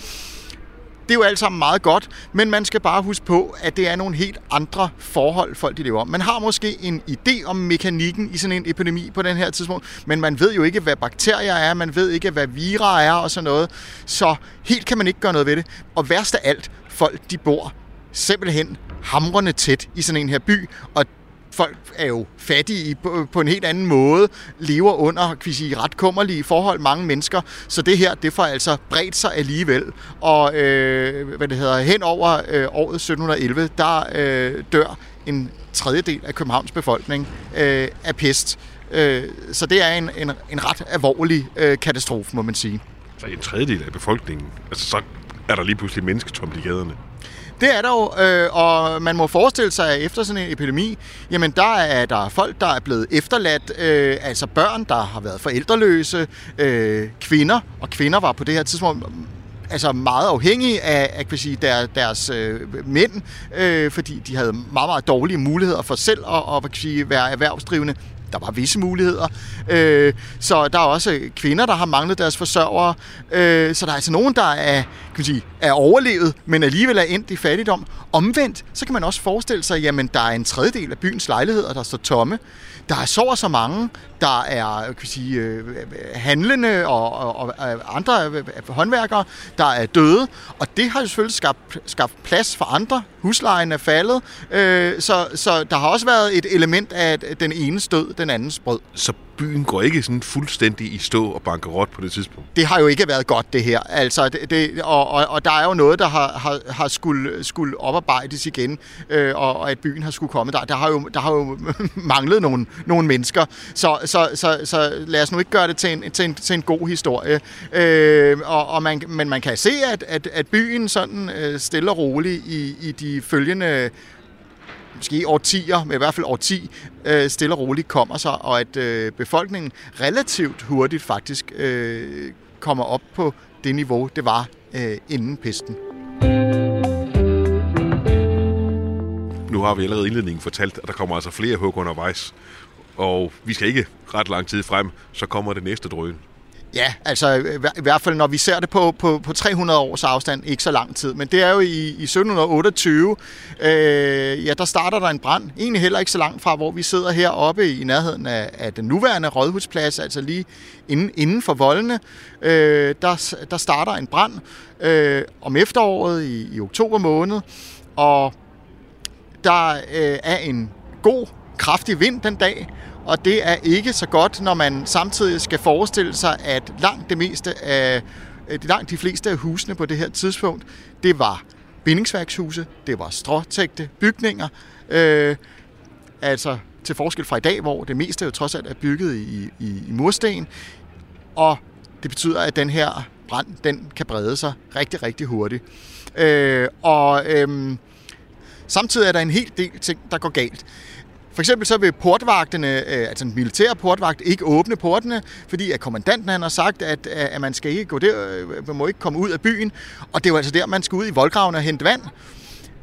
det er jo alt sammen meget godt, men man skal bare huske på, at det er nogle helt andre forhold, folk de lever om. Man har måske en idé om mekanikken i sådan en epidemi på den her tidspunkt, men man ved jo ikke, hvad bakterier er, man ved ikke, hvad vira er og sådan noget. Så helt kan man ikke gøre noget ved det. Og værst af alt, folk de bor simpelthen hamrende tæt i sådan en her by, og folk er jo fattige på, på en helt anden måde, lever under kan sige, ret kummerlige forhold, mange mennesker, så det her, det får altså bredt sig alligevel. Og øh, hvad det hedder, hen over øh, året 1711, der øh, dør en tredjedel af Københavns befolkning øh, af pest. Øh, så det er en, en, en ret alvorlig øh, katastrofe, må man sige. Så en tredjedel af befolkningen, altså så er der lige pludselig mennesketomt i gaderne. Det er der jo, øh, og man må forestille sig, at efter sådan en epidemi, jamen der er der folk, der er blevet efterladt, øh, altså børn, der har været forældreløse, øh, kvinder, og kvinder var på det her tidspunkt altså meget afhængige af, af kan sige, der, deres øh, mænd, øh, fordi de havde meget, meget dårlige muligheder for selv at, at kan sige, være erhvervsdrivende der var visse muligheder. Øh, så der er også kvinder, der har manglet deres forsørgere. Øh, så der er altså nogen, der er, kan man sige, er overlevet, men alligevel er endt i fattigdom. Omvendt, så kan man også forestille sig, jamen der er en tredjedel af byens lejligheder, der står tomme. Der er så og så mange, der er øh, kan sige, øh, øh, handlende og, og, og andre håndværkere, der er døde. Og det har jo selvfølgelig skabt, skabt plads for andre. Huslejen er faldet. Øh, så, så der har også været et element af den ene stød, den andens brød. Så byen går ikke sådan fuldstændig i stå og bankerot på det tidspunkt? Det har jo ikke været godt, det her. Altså, det, det, og, og, og der er jo noget, der har, har, har skulle, skulle oparbejdes igen, øh, og, og at byen har skulle komme. Der, der, har, jo, der har jo manglet nogle, nogle mennesker. Så, så, så, så lad os nu ikke gøre det til en, til en, til en god historie. Øh, og, og man, men man kan se, at, at, at byen sådan øh, stille og roligt i, i de følgende måske årtier, men i hvert fald årti, øh, stille og roligt kommer sig, og at øh, befolkningen relativt hurtigt faktisk øh, kommer op på det niveau, det var øh, inden pesten. Nu har vi allerede indledningen fortalt, at der kommer altså flere hug undervejs, og vi skal ikke ret lang tid frem, så kommer det næste drøn. Ja, altså i hvert fald når vi ser det på, på, på 300 års afstand, ikke så lang tid. Men det er jo i, i 1728, øh, ja, der starter der en brand. Egentlig heller ikke så langt fra, hvor vi sidder heroppe i nærheden af, af den nuværende rådhusplads, altså lige inden, inden for voldene. Øh, der, der starter en brand øh, om efteråret i, i oktober måned, og der øh, er en god, kraftig vind den dag, og det er ikke så godt, når man samtidig skal forestille sig, at langt det meste af langt de fleste af husene på det her tidspunkt, det var bindingsværkshuse, det var stråtægte bygninger, øh, altså til forskel fra i dag, hvor det meste jo trods alt er bygget i, i, i mursten, og det betyder, at den her brand, den kan brede sig rigtig, rigtig hurtigt. Øh, og øh, samtidig er der en hel del ting, der går galt. For eksempel så vil portvagtene, øh, altså en militær portvagt, ikke åbne portene, fordi at kommandanten han har sagt, at, øh, at man skal ikke gå der, øh, man må ikke komme ud af byen. Og det er jo altså der, man skal ud i voldgraven og hente vand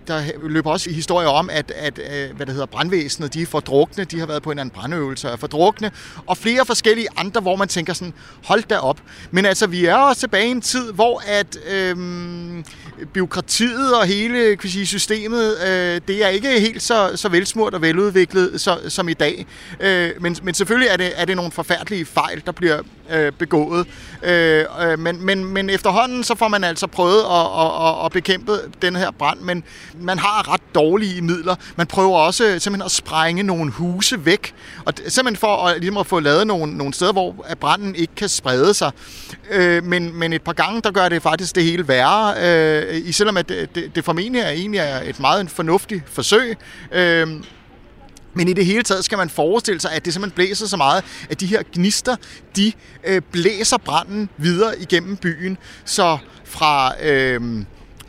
der løber også historier om, at, at øh, hvad det hedder, brandvæsenet, de er fordrukne, de har været på en anden brandøvelse og er fordrukne, og flere forskellige andre, hvor man tænker sådan, hold da op. Men altså, vi er også tilbage i en tid, hvor at øhm, byråkratiet og hele kan sige, systemet, øh, det er ikke helt så, så velsmurt og veludviklet så, som i dag. Øh, men, men selvfølgelig er det, er det nogle forfærdelige fejl, der bliver øh, begået. Øh, øh, men, men, men efterhånden så får man altså prøvet at, at, at, at bekæmpe den her brand, men man har ret dårlige midler. Man prøver også øh, simpelthen at sprænge nogle huse væk, og simpelthen for at, ligesom at få lavet nogle, nogle steder, hvor branden ikke kan sprede sig. Øh, men, men et par gange, der gør det faktisk det hele værre, øh, i selvom at det, det, det formentlig er egentlig er et meget fornuftigt forsøg. Øh, men i det hele taget skal man forestille sig, at det simpelthen blæser så meget, at de her gnister, de øh, blæser branden videre igennem byen. Så fra øh,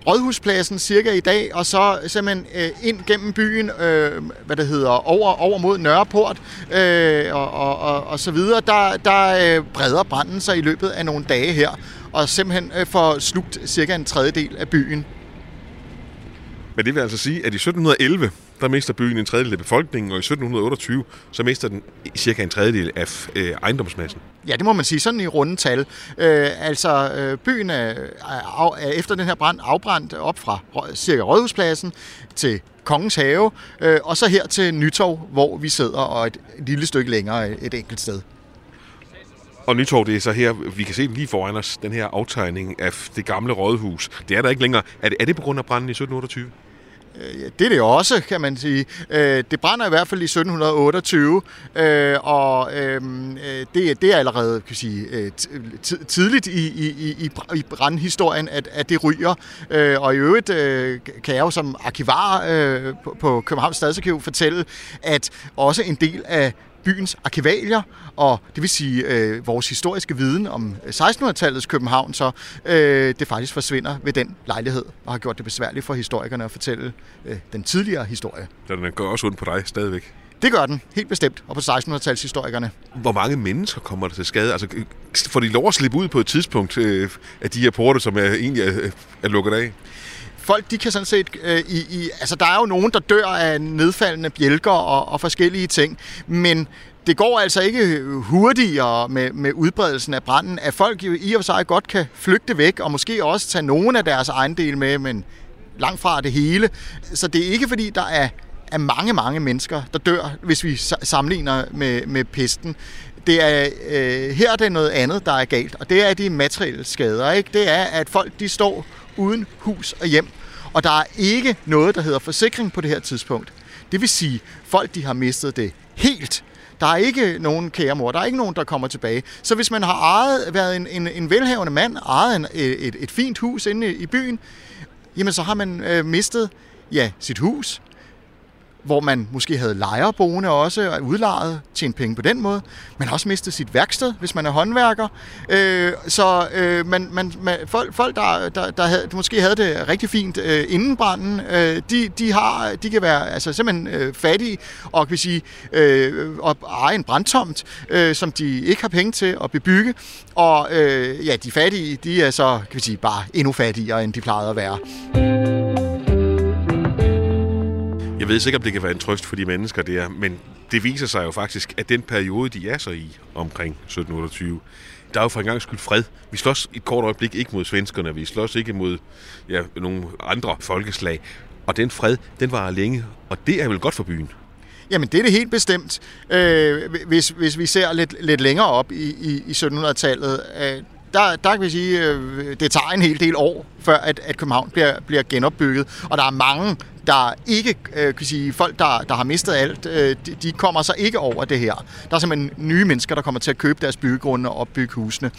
Rådhuspladsen cirka i dag, og så simpelthen øh, ind gennem byen, øh, hvad det hedder, over, over mod Nørreport øh, og, og, og, og så videre, der, der øh, breder branden sig i løbet af nogle dage her, og simpelthen øh, får slugt cirka en tredjedel af byen. Men det vil altså sige, at i 1711, der mister byen en tredjedel af befolkningen, og i 1728, så mister den cirka en tredjedel af øh, ejendomsmassen. Ja, det må man sige, sådan i runde tal. Øh, altså, øh, byen er, øh, er, er efter den her brand afbrændt op fra cirka Rådhuspladsen til Kongens Have, øh, og så her til Nytorv, hvor vi sidder, og et, et lille stykke længere øh, et enkelt sted. Og Nytorv, det er så her, vi kan se lige foran os, den her aftegning af det gamle rådhus. Det er der ikke længere. Er det, er det på grund af branden i 1728? Øh, ja, det er det også, kan man sige. Øh, det brænder i hvert fald i 1728, og øh, øhm, det, det er allerede kan sige, tidligt i, i, i, i brandhistorien, at, at det ryger. Og i øvrigt kan jeg jo som arkivar på Københavns Stadsarkiv fortælle, at også en del af byens arkivalier, og det vil sige øh, vores historiske viden om 1600-tallets København, så øh, det faktisk forsvinder ved den lejlighed, og har gjort det besværligt for historikerne at fortælle øh, den tidligere historie. Så den går også ondt på dig stadigvæk? Det gør den, helt bestemt, og på 1600-tals historikerne. Hvor mange mennesker kommer der til skade? Altså, får de lov at slippe ud på et tidspunkt øh, af de her porte, som er, egentlig er, er lukket af? Folk, de kan sådan set... Øh, i, i, altså, der er jo nogen, der dør af nedfaldende bjælker og, og forskellige ting, men det går altså ikke hurtigere med, med udbredelsen af branden, at folk jo i og for sig godt kan flygte væk, og måske også tage nogen af deres ejendele med, men langt fra det hele. Så det er ikke fordi, der er, er mange, mange mennesker, der dør, hvis vi sammenligner med, med pesten. Det er, øh, her er det noget andet, der er galt, og det er de materielle skader. Ikke? Det er, at folk de står uden hus og hjem, og der er ikke noget, der hedder forsikring på det her tidspunkt. Det vil sige, folk de har mistet det helt. Der er ikke nogen kære mor, der er ikke nogen, der kommer tilbage. Så hvis man har ejet, været en, en, en velhavende mand, ejet en, et, et fint hus inde i byen, jamen så har man øh, mistet ja, sit hus, hvor man måske havde lejerboende også, og udlejet, en penge på den måde. Man har også mistet sit værksted, hvis man er håndværker. Øh, så øh, man, man, man, folk, folk der, der, der, havde, måske havde det rigtig fint øh, inden branden, øh, de, de, har, de kan være altså, simpelthen øh, fattige og kan sige, øh, og eje en brandtomt, øh, som de ikke har penge til at bebygge. Og øh, ja, de fattige, de er så kan vi sige, bare endnu fattigere, end de plejede at være. Jeg ved sikkert, om det kan være en trøst for de mennesker der, men det viser sig jo faktisk, at den periode, de er så i omkring 1728, der er jo for en gang skyld fred. Vi slås et kort øjeblik ikke mod svenskerne, vi slås ikke mod ja, nogle andre folkeslag. Og den fred, den var længe, og det er vel godt for byen. Jamen, det er det helt bestemt. Øh, hvis, hvis vi ser lidt, lidt længere op i, i, i 1700-tallet, øh, der, der kan vi sige, øh, det tager en hel del år, før at, at København bliver, bliver genopbygget. Og der er mange, der ikke, øh, kan sige, folk, der, der har mistet alt, øh, de, de kommer så ikke over det her. Der er simpelthen nye mennesker, der kommer til at købe deres byggegrunde og opbygge husene.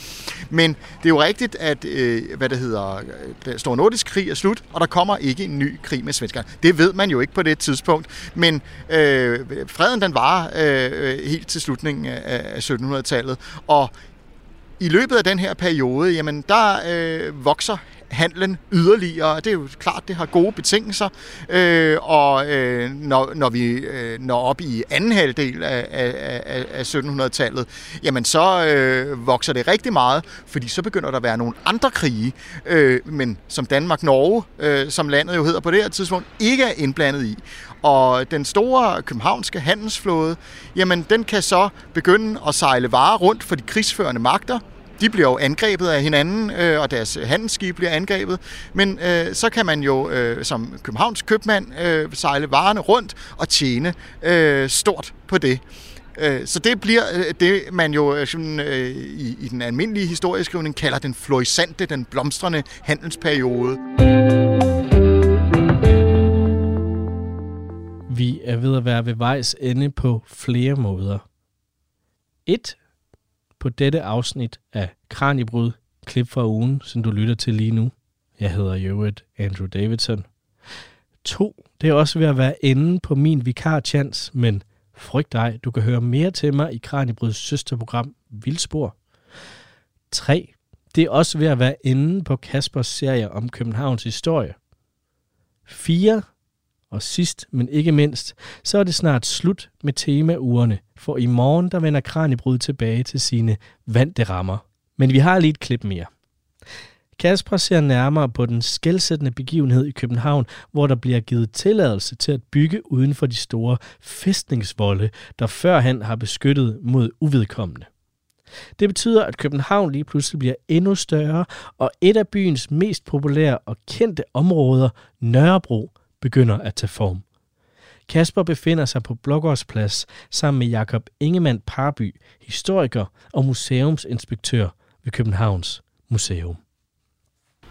Men det er jo rigtigt, at øh, hvad det hedder, øh, den store nordiske krig er slut, og der kommer ikke en ny krig med svenskerne. Det ved man jo ikke på det tidspunkt, men øh, freden den var øh, øh, helt til slutningen af 1700-tallet, og i løbet af den her periode, jamen der øh, vokser handlen yderligere. Det er jo klart, det har gode betingelser, øh, og øh, når, når vi øh, når op i anden halvdel af, af, af, af 1700-tallet, jamen så øh, vokser det rigtig meget, fordi så begynder der at være nogle andre krige, øh, men som Danmark-Norge, øh, som landet jo hedder på det her tidspunkt, ikke er indblandet i. Og den store københavnske handelsflåde, jamen den kan så begynde at sejle varer rundt for de krigsførende magter, de bliver jo angrebet af hinanden, øh, og deres handelsskib bliver angrebet. Men øh, så kan man jo øh, som Københavns købmand øh, sejle varerne rundt og tjene øh, stort på det. Øh, så det bliver øh, det, man jo øh, øh i, i den almindelige historieskrivning kalder den florissante, den blomstrende handelsperiode. Vi er ved at være ved vejs ende på flere måder. Et på dette afsnit af Kranjebrud, klip fra ugen, som du lytter til lige nu. Jeg hedder Jøvet Andrew Davidson. 2. Det er også ved at være enden på min vikarchans, men frygt dig, du kan høre mere til mig i Kranjebryds søsterprogram Vildspor. 3. Det er også ved at være enden på Kaspers serie om Københavns historie. 4. Og sidst, men ikke mindst, så er det snart slut med temaugerne, for i morgen der vender Kranjebrud tilbage til sine vante rammer. Men vi har lige et klip mere. Kasper ser nærmere på den skældsættende begivenhed i København, hvor der bliver givet tilladelse til at bygge uden for de store fæstningsvolde, der førhen har beskyttet mod uvedkommende. Det betyder, at København lige pludselig bliver endnu større, og et af byens mest populære og kendte områder, Nørrebro, begynder at tage form. Kasper befinder sig på Blågårdsplads sammen med Jakob Ingemann Parby, historiker og museumsinspektør ved Københavns Museum.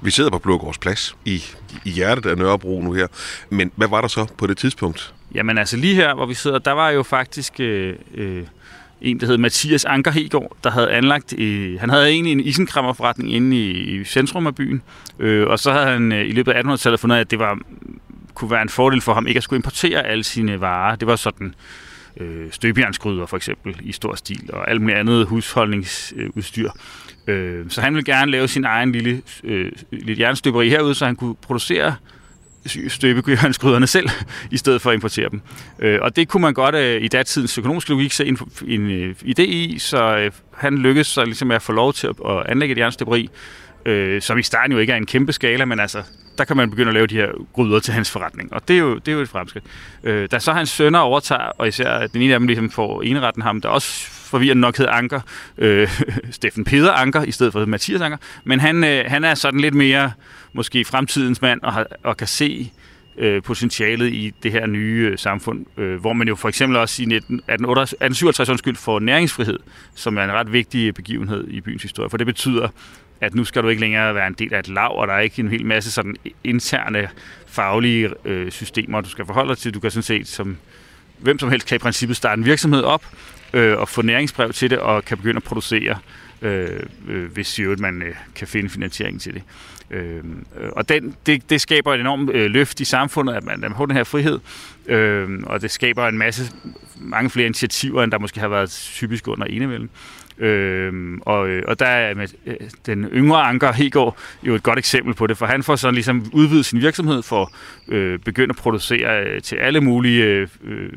Vi sidder på Blågårdsplads i, i hjertet af Nørrebro nu her. Men hvad var der så på det tidspunkt? Jamen altså lige her, hvor vi sidder, der var jo faktisk øh, øh, en, der hed Mathias Anker Hegård, der havde anlagt, øh, han havde egentlig en isenkrammerforretning inde i, i centrum af byen, øh, og så havde han øh, i løbet af 1800-tallet fundet ud af, at det var kunne være en fordel for ham ikke at skulle importere alle sine varer. Det var sådan øh, støbjernsgryder for eksempel i stor stil, og alt muligt andet husholdningsudstyr. Øh, så han ville gerne lave sin egen lille, øh, lille jernstøberi herude, så han kunne producere støbejernskrydderne selv, i stedet for at importere dem. Øh, og det kunne man godt øh, i datidens økonomiske logik se en, en øh, idé i, så øh, han lykkedes så ligesom at få lov til at, at anlægge et jernstøberi, øh, som i starten jo ikke er en kæmpe skala, men altså, der kan man begynde at lave de her gryder til hans forretning, og det er jo, det er jo et fremskridt. Øh, da så hans sønner overtager, og især den ene af dem ligesom får eneretten ham, der også forvirrende nok hedder Anker, øh, Steffen Peder Anker, i stedet for Mathias Anker, men han, øh, han er sådan lidt mere måske fremtidens mand, og, har, og kan se øh, potentialet i det her nye øh, samfund, øh, hvor man jo for eksempel også i 19, 1857 undskyld, får næringsfrihed, som er en ret vigtig begivenhed i byens historie, for det betyder, at nu skal du ikke længere være en del af et lav, og der er ikke en hel masse sådan interne faglige øh, systemer, du skal forholde dig til. Du kan sådan set som hvem som helst kan i princippet starte en virksomhed op øh, og få næringsbrev til det, og kan begynde at producere, øh, øh, hvis jo man øh, kan finde finansiering til det. Øh, og den, det, det skaber et enormt øh, løft i samfundet, at man, man har den her frihed, øh, og det skaber en masse, mange flere initiativer, end der måske har været typisk under enevælden. Øhm, og, øh, og der er med, øh, den yngre Anker Hegård jo et godt eksempel på det, for han får sådan ligesom udvidet sin virksomhed for øh, begynde at producere øh, til alle mulige øh, øh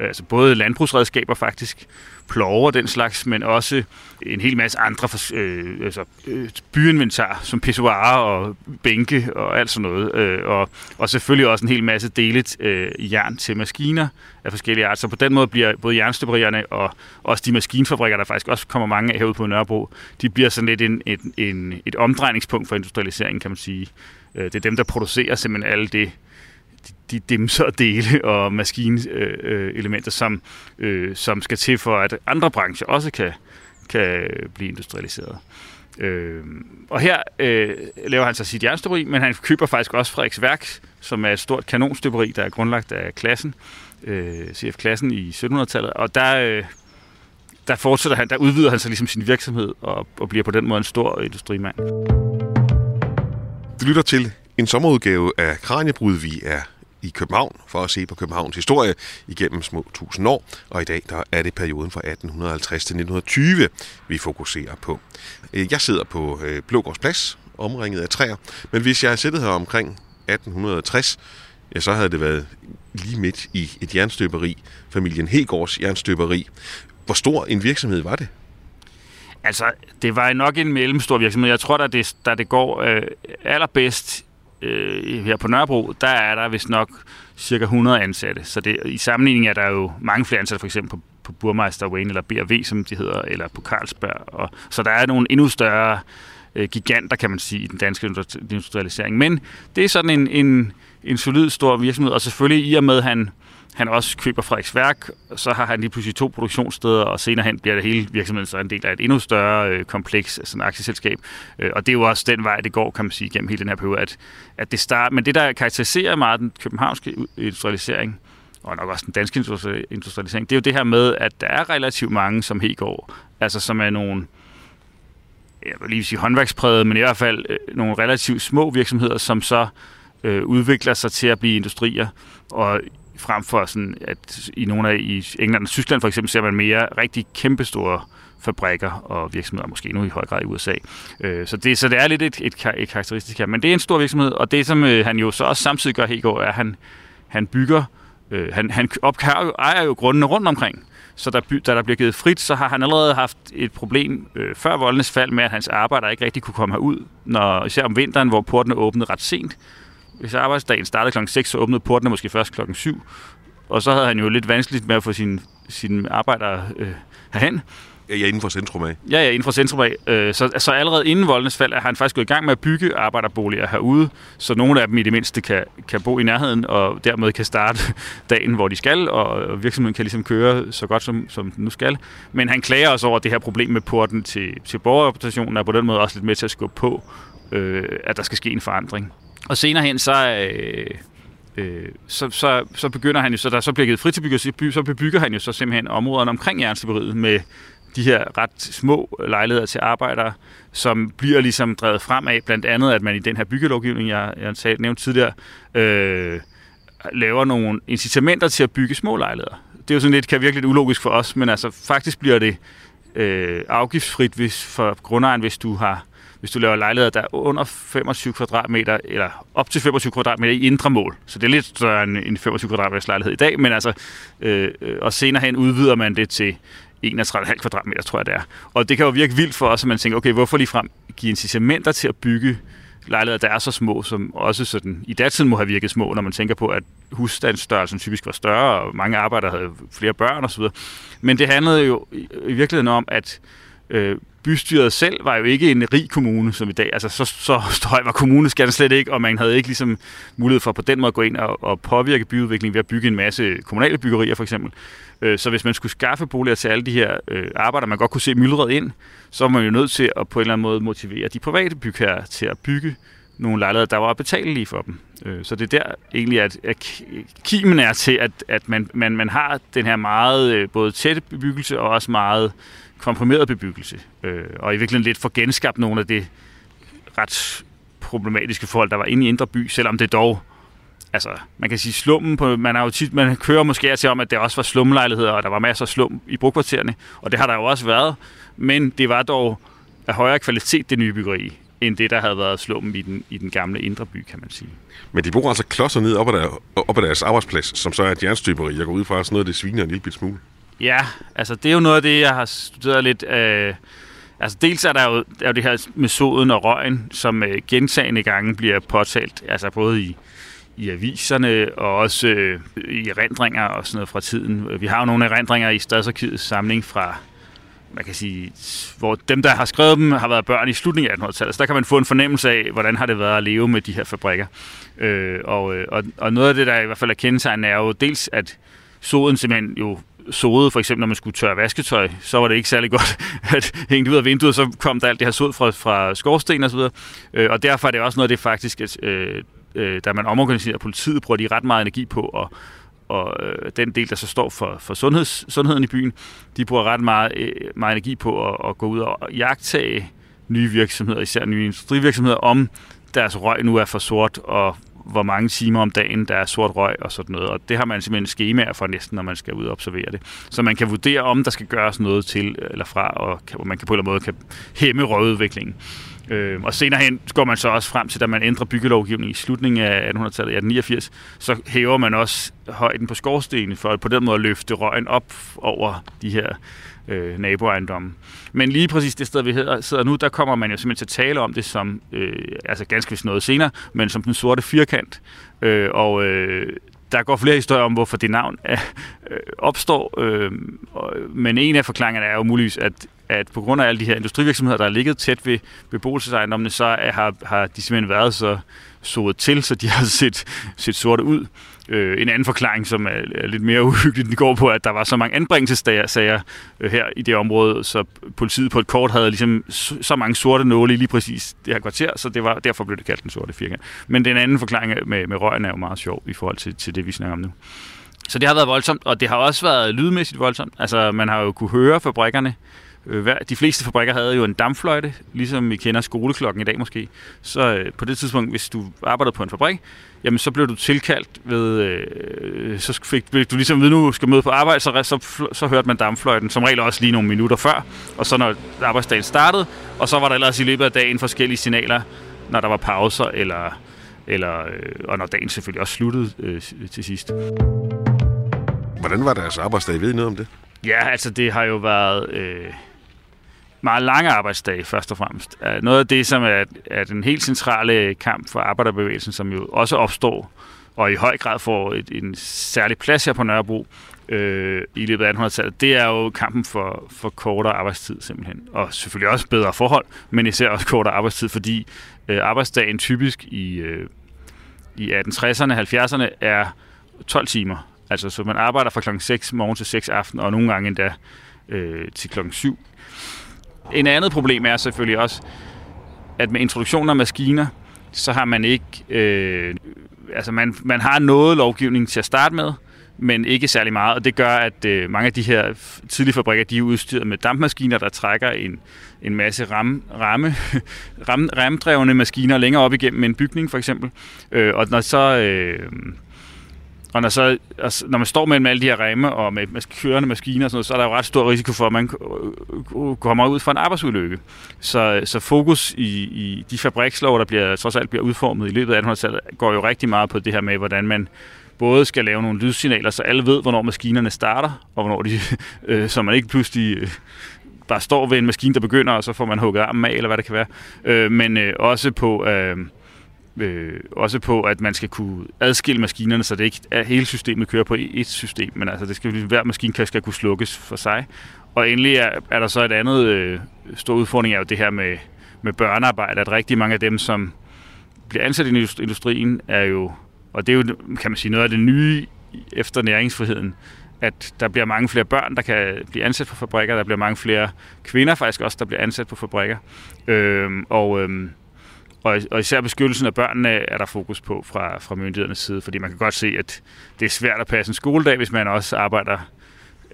altså både landbrugsredskaber faktisk, plover og den slags, men også en hel masse andre øh, altså, øh, byinventar, som pissoirer og bænke og alt sådan noget. Øh, og, og selvfølgelig også en hel masse delet øh, jern til maskiner af forskellige arter. Så på den måde bliver både jernstøberierne og også de maskinfabrikker, der faktisk også kommer mange af herude på Nørrebro, de bliver sådan lidt en, en, en, et omdrejningspunkt for industrialiseringen, kan man sige. Øh, det er dem, der producerer simpelthen alle det, de dimser og dele og maskinelementer, øh, øh, som, øh, som skal til for, at andre brancher også kan, kan blive industrialiseret. Øh, og her øh, laver han så sit jernstøberi, men han køber faktisk også Frederiks Værk, som er et stort kanonstøberi, der er grundlagt af klassen, øh, CF-klassen i 1700-tallet, og der, øh, der fortsætter han, der udvider han så ligesom sin virksomhed og, og bliver på den måde en stor industrimand. Du lytter til en sommerudgave af Kranjebrud. Vi er i København for at se på Københavns historie igennem små tusind år, og i dag der er det perioden fra 1850 til 1920, vi fokuserer på. Øh, jeg sidder på øh, Blågårdsplads, Blågårds Plads, omringet af træer, men hvis jeg havde siddet her omkring 1860, ja, så havde det været lige midt i et jernstøberi, familien Hegårds jernstøberi. Hvor stor en virksomhed var det? Altså, det var nok en mellemstor virksomhed. Jeg tror, at det, da det går øh, allerbedst øh, her på Nørrebro, der er der vist nok cirka 100 ansatte. Så det, i sammenligning er der jo mange flere ansatte, for eksempel på, på Burmeister Wayne, eller BRV, som de hedder, eller på Carlsberg. Og, så der er nogle endnu større øh, giganter, kan man sige, i den danske industrialisering. Men det er sådan en, en, en solid stor virksomhed, og selvfølgelig i og med, at han han også køber Frederiks Værk, så har han lige pludselig to produktionssteder, og senere hen bliver det hele virksomheden så en del af et endnu større øh, kompleks, altså en aktieselskab. Øh, og det er jo også den vej, det går, kan man sige, gennem hele den her periode, at, at det start, men det, der karakteriserer meget den københavnske industrialisering, og nok også den danske industrialisering, det er jo det her med, at der er relativt mange, som helt går, altså som er nogle, jeg vil lige sige håndværkspræget, men i hvert fald øh, nogle relativt små virksomheder, som så øh, udvikler sig til at blive industrier. Og frem for sådan, at i nogle af i England og Tyskland for eksempel ser man mere rigtig kæmpestore fabrikker og virksomheder, måske nu i høj grad i USA. Øh, så, det, så det er lidt et, et, et karakteristisk her. Men det er en stor virksomhed, og det som øh, han jo så også samtidig gør helt er, at han, han bygger, øh, han, han opkører, ejer jo grundene rundt omkring. Så da, da der bliver givet frit, så har han allerede haft et problem øh, før voldenes fald med, at hans arbejdere ikke rigtig kunne komme herud, når, især om vinteren, hvor portene åbnede ret sent hvis arbejdsdagen startede klokken 6, så åbnede portene måske først klokken 7. Og så havde han jo lidt vanskeligt med at få sine, sine arbejdere øh, herhen. Ja, inden for centrum af. Ja, ja, inden for centrum af. Øh, så altså, allerede inden voldenes fald er han faktisk gået i gang med at bygge arbejderboliger herude, så nogle af dem i det mindste kan, kan bo i nærheden, og dermed kan starte dagen, hvor de skal, og virksomheden kan ligesom køre så godt, som, som den nu skal. Men han klager også over det her problem med porten til, til borgerrepræsentationen, og på den måde også lidt med til at skubbe på, øh, at der skal ske en forandring. Og senere hen, så, øh, øh, så, så, så begynder han jo, så der så bliver givet fri til så bebygger han jo så simpelthen områderne omkring jernstiberiet med de her ret små lejligheder til arbejdere, som bliver ligesom drevet frem af, blandt andet, at man i den her byggelovgivning, jeg, jeg nævnte tidligere, øh, laver nogle incitamenter til at bygge små lejligheder. Det er jo sådan lidt, kan virkelig lidt ulogisk for os, men altså faktisk bliver det øh, afgiftsfrit hvis, for grundejeren, hvis du har hvis du laver lejligheder, der er under 25 kvadratmeter, eller op til 25 kvadratmeter i indre mål. Så det er lidt større end en 25 kvadratmeters lejlighed i dag, men altså, øh, øh, og senere hen udvider man det til 31,5 kvadratmeter, tror jeg det er. Og det kan jo virke vildt for os, at man tænker, okay, hvorfor lige frem give incitamenter til at bygge lejligheder, der er så små, som også sådan i datiden må have virket små, når man tænker på, at husstandsstørrelsen typisk var større, og mange arbejdere havde flere børn osv. Men det handlede jo i virkeligheden om, at øh, bystyret selv var jo ikke en rig kommune som i dag. Altså, så, så høj var kommuneskatten slet ikke, og man havde ikke ligesom mulighed for på den måde at gå ind og, og påvirke byudviklingen ved at bygge en masse kommunale byggerier, for eksempel. Øh, så hvis man skulle skaffe boliger til alle de her øh, arbejder, man godt kunne se myldret ind, så var man jo nødt til at på en eller anden måde motivere de private bygherrer til at bygge nogle lejligheder, der var betalelige for dem. Øh, så det er der egentlig, at, at kimen er til, at, at man, man, man har den her meget øh, både tætte bebyggelse og også meget komprimeret bebyggelse, øh, og i virkeligheden lidt for genskabt nogle af det ret problematiske forhold, der var inde i Indre By, selvom det dog, altså, man kan sige slummen på, man har jo tit, man kører måske til om, at det også var slumlejligheder, og der var masser af slum i brugkvartererne, og det har der jo også været, men det var dog af højere kvalitet, det nye byggeri. end det, der havde været slummen i den, i den gamle indre by, kan man sige. Men de bor altså klodser ned op ad, der, op ad deres arbejdsplads, som så er et jernstøberi. Jeg går ud fra, at sådan noget, det sviner en lille smule. Ja, altså det er jo noget af det, jeg har studeret lidt. Øh, altså dels er der jo, er jo det her med soden og røgen, som øh, gentagende gange bliver påtalt, altså både i, i aviserne og også øh, i erindringer og sådan noget fra tiden. Vi har jo nogle erindringer i Stadsarkivets samling fra man kan sige, hvor dem, der har skrevet dem, har været børn i slutningen af 1800-tallet. Så der kan man få en fornemmelse af, hvordan har det været at leve med de her fabrikker. Øh, og, øh, og, og noget af det, der i hvert fald er kendetegnende, er jo dels, at soden simpelthen jo sodede, for eksempel når man skulle tørre vasketøj, så var det ikke særlig godt at hænge det ud af vinduet, så kom der alt det her sod fra, fra skorsten og så videre. Øh, og derfor er det også noget af det faktisk, at øh, øh, da man omorganiserer politiet, bruger de ret meget energi på at og øh, den del, der så står for, for sundheds, sundheden i byen, de bruger ret meget, øh, meget energi på at, at gå ud og jagtage nye virksomheder, især nye industrivirksomheder, om deres røg nu er for sort, og hvor mange timer om dagen, der er sort røg og sådan noget. Og det har man simpelthen skemaer for næsten, når man skal ud og observere det. Så man kan vurdere, om der skal gøres noget til øh, eller fra, og man kan på en eller anden måde kan hæmme røgudviklingen. Øh, og senere hen går man så også frem til, da man ændrer byggelovgivningen i slutningen af 1800-tallet, 1889, så hæver man også højden på skorstenen for at på den måde løfte røgen op over de her øh, naboejendomme. Men lige præcis det sted, vi sidder nu, der kommer man jo simpelthen til at tale om det som, øh, altså ganske vist noget senere, men som den sorte firkant. Øh, og øh, der går flere historier om, hvorfor det navn er, øh, opstår, øh, men en af forklaringerne er jo muligvis, at, at på grund af alle de her industrivirksomheder, der er ligget tæt ved beboelsesejendommene, så er, har, har de simpelthen været så sodet til, så de har set, set sorte ud. Øh, en anden forklaring, som er, er lidt mere uhyggelig, den går på, at der var så mange anbringelsessager øh, her i det område, så politiet på et kort havde ligesom så mange sorte nåle i lige præcis det her kvarter, så det var, derfor blev det kaldt den sorte firkant. Men den anden forklaring med, med røgen er jo meget sjov i forhold til, til det, vi snakker om nu. Så det har været voldsomt, og det har også været lydmæssigt voldsomt. Altså, man har jo kunne høre fabrikkerne de fleste fabrikker havde jo en dampfløjte, ligesom vi kender skoleklokken i dag måske. Så øh, på det tidspunkt, hvis du arbejdede på en fabrik, jamen så blev du tilkaldt ved, øh, så fik du ligesom ved, nu skal møde på arbejde, så, så, så hørte man dampfløjten, som regel også lige nogle minutter før, og så når arbejdsdagen startede, og så var der ellers i løbet af dagen forskellige signaler, når der var pauser, eller, eller, øh, og når dagen selvfølgelig også sluttede øh, til sidst. Hvordan var deres arbejdsdag? Ved I noget om det? Ja, altså det har jo været... Øh, meget lange arbejdsdage, først og fremmest. Øh, noget af det, som er, er den helt centrale kamp for arbejderbevægelsen, som jo også opstår, og i høj grad får et, en særlig plads her på Nørrebro øh, i løbet af 1800-tallet, det er jo kampen for, for kortere arbejdstid simpelthen. Og selvfølgelig også bedre forhold, men især også kortere arbejdstid, fordi øh, arbejdsdagen typisk i, øh, i 1860'erne, 70'erne er 12 timer. Altså, så man arbejder fra klokken 6 morgen til 6 aften, og nogle gange endda øh, til klokken 7 en andet problem er selvfølgelig også, at med introduktionen af maskiner, så har man ikke... Øh, altså man, man har noget lovgivning til at starte med, men ikke særlig meget, og det gør, at øh, mange af de her tidlige fabrikker, de er udstyret med dampmaskiner, der trækker en, en masse ram, ramme, ram, ramdrevne maskiner længere op igennem en bygning, for eksempel. Øh, og når så... Øh, og når, så, altså, når man står med alle de her remme og med, med kørende maskiner og sådan noget, så er der jo ret stor risiko for, at man øh, øh, kommer ud for en arbejdsulykke. Så, så fokus i, i de fabrikslov, der bliver, trods alt bliver udformet i løbet af 1800-tallet, går jo rigtig meget på det her med, hvordan man både skal lave nogle lydsignaler, så alle ved, hvornår maskinerne starter, og hvornår de, øh, så man ikke pludselig øh, bare står ved en maskine, der begynder, og så får man hugget armen af, eller hvad det kan være. Øh, men øh, også på... Øh, øh, også på, at man skal kunne adskille maskinerne, så det ikke er hele systemet kører på e- et system, men altså det skal, ligesom, hver maskine skal kunne slukkes for sig. Og endelig er, er der så et andet øh, stor udfordring, er jo det her med, med børnearbejde, at rigtig mange af dem, som bliver ansat i industrien, er jo, og det er jo, kan man sige, noget af det nye efter næringsfriheden, at der bliver mange flere børn, der kan blive ansat på fabrikker, der bliver mange flere kvinder faktisk også, der bliver ansat på fabrikker. Øh, og øh, og, og især beskyttelsen af børnene er der fokus på fra, fra myndighedernes side, fordi man kan godt se, at det er svært at passe en skoledag, hvis man også arbejder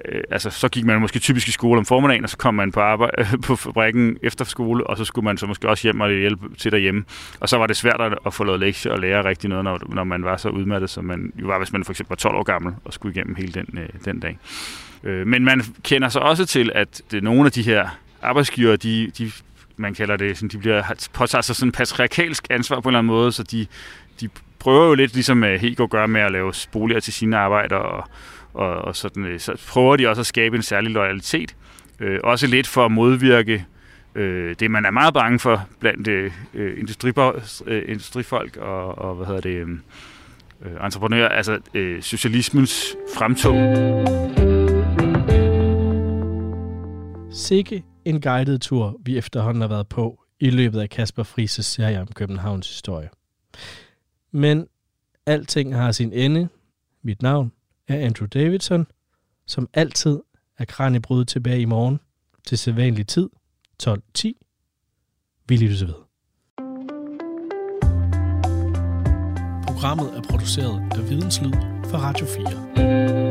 øh, altså så gik man måske typisk i skole om formiddagen, og så kom man på, arbejde, på fabrikken efter skole, og så skulle man så måske også hjem og hjælpe til derhjemme. Og så var det svært at få lavet lektier og lære rigtig noget, når, når man var så udmattet, som man jo var, hvis man for eksempel var 12 år gammel og skulle igennem hele den, øh, den dag. Øh, men man kender så også til, at det, nogle af de her arbejdsgiver, de, de man kalder det, sådan, de bliver påtager sig sådan en patriarkalsk ansvar på en eller anden måde, så de, de prøver jo lidt, ligesom øh, Hego gør med at lave boliger til sine arbejder, og, og, og sådan, øh, så prøver de også at skabe en særlig loyalitet. Øh, også lidt for at modvirke øh, det, man er meget bange for blandt øh, øh, øh industrifolk og, og hvad hedder det, øh, øh entreprenører, altså øh, socialismens fremtog. Sikke en guided tur, vi efterhånden har været på i løbet af Kasper Frises serie om Københavns historie. Men alting har sin ende. Mit navn er Andrew Davidson, som altid er kraniebrud tilbage i morgen til sædvanlig tid, 12.10. Vi lyttes ved. Programmet er produceret af Videnslyd for Radio 4.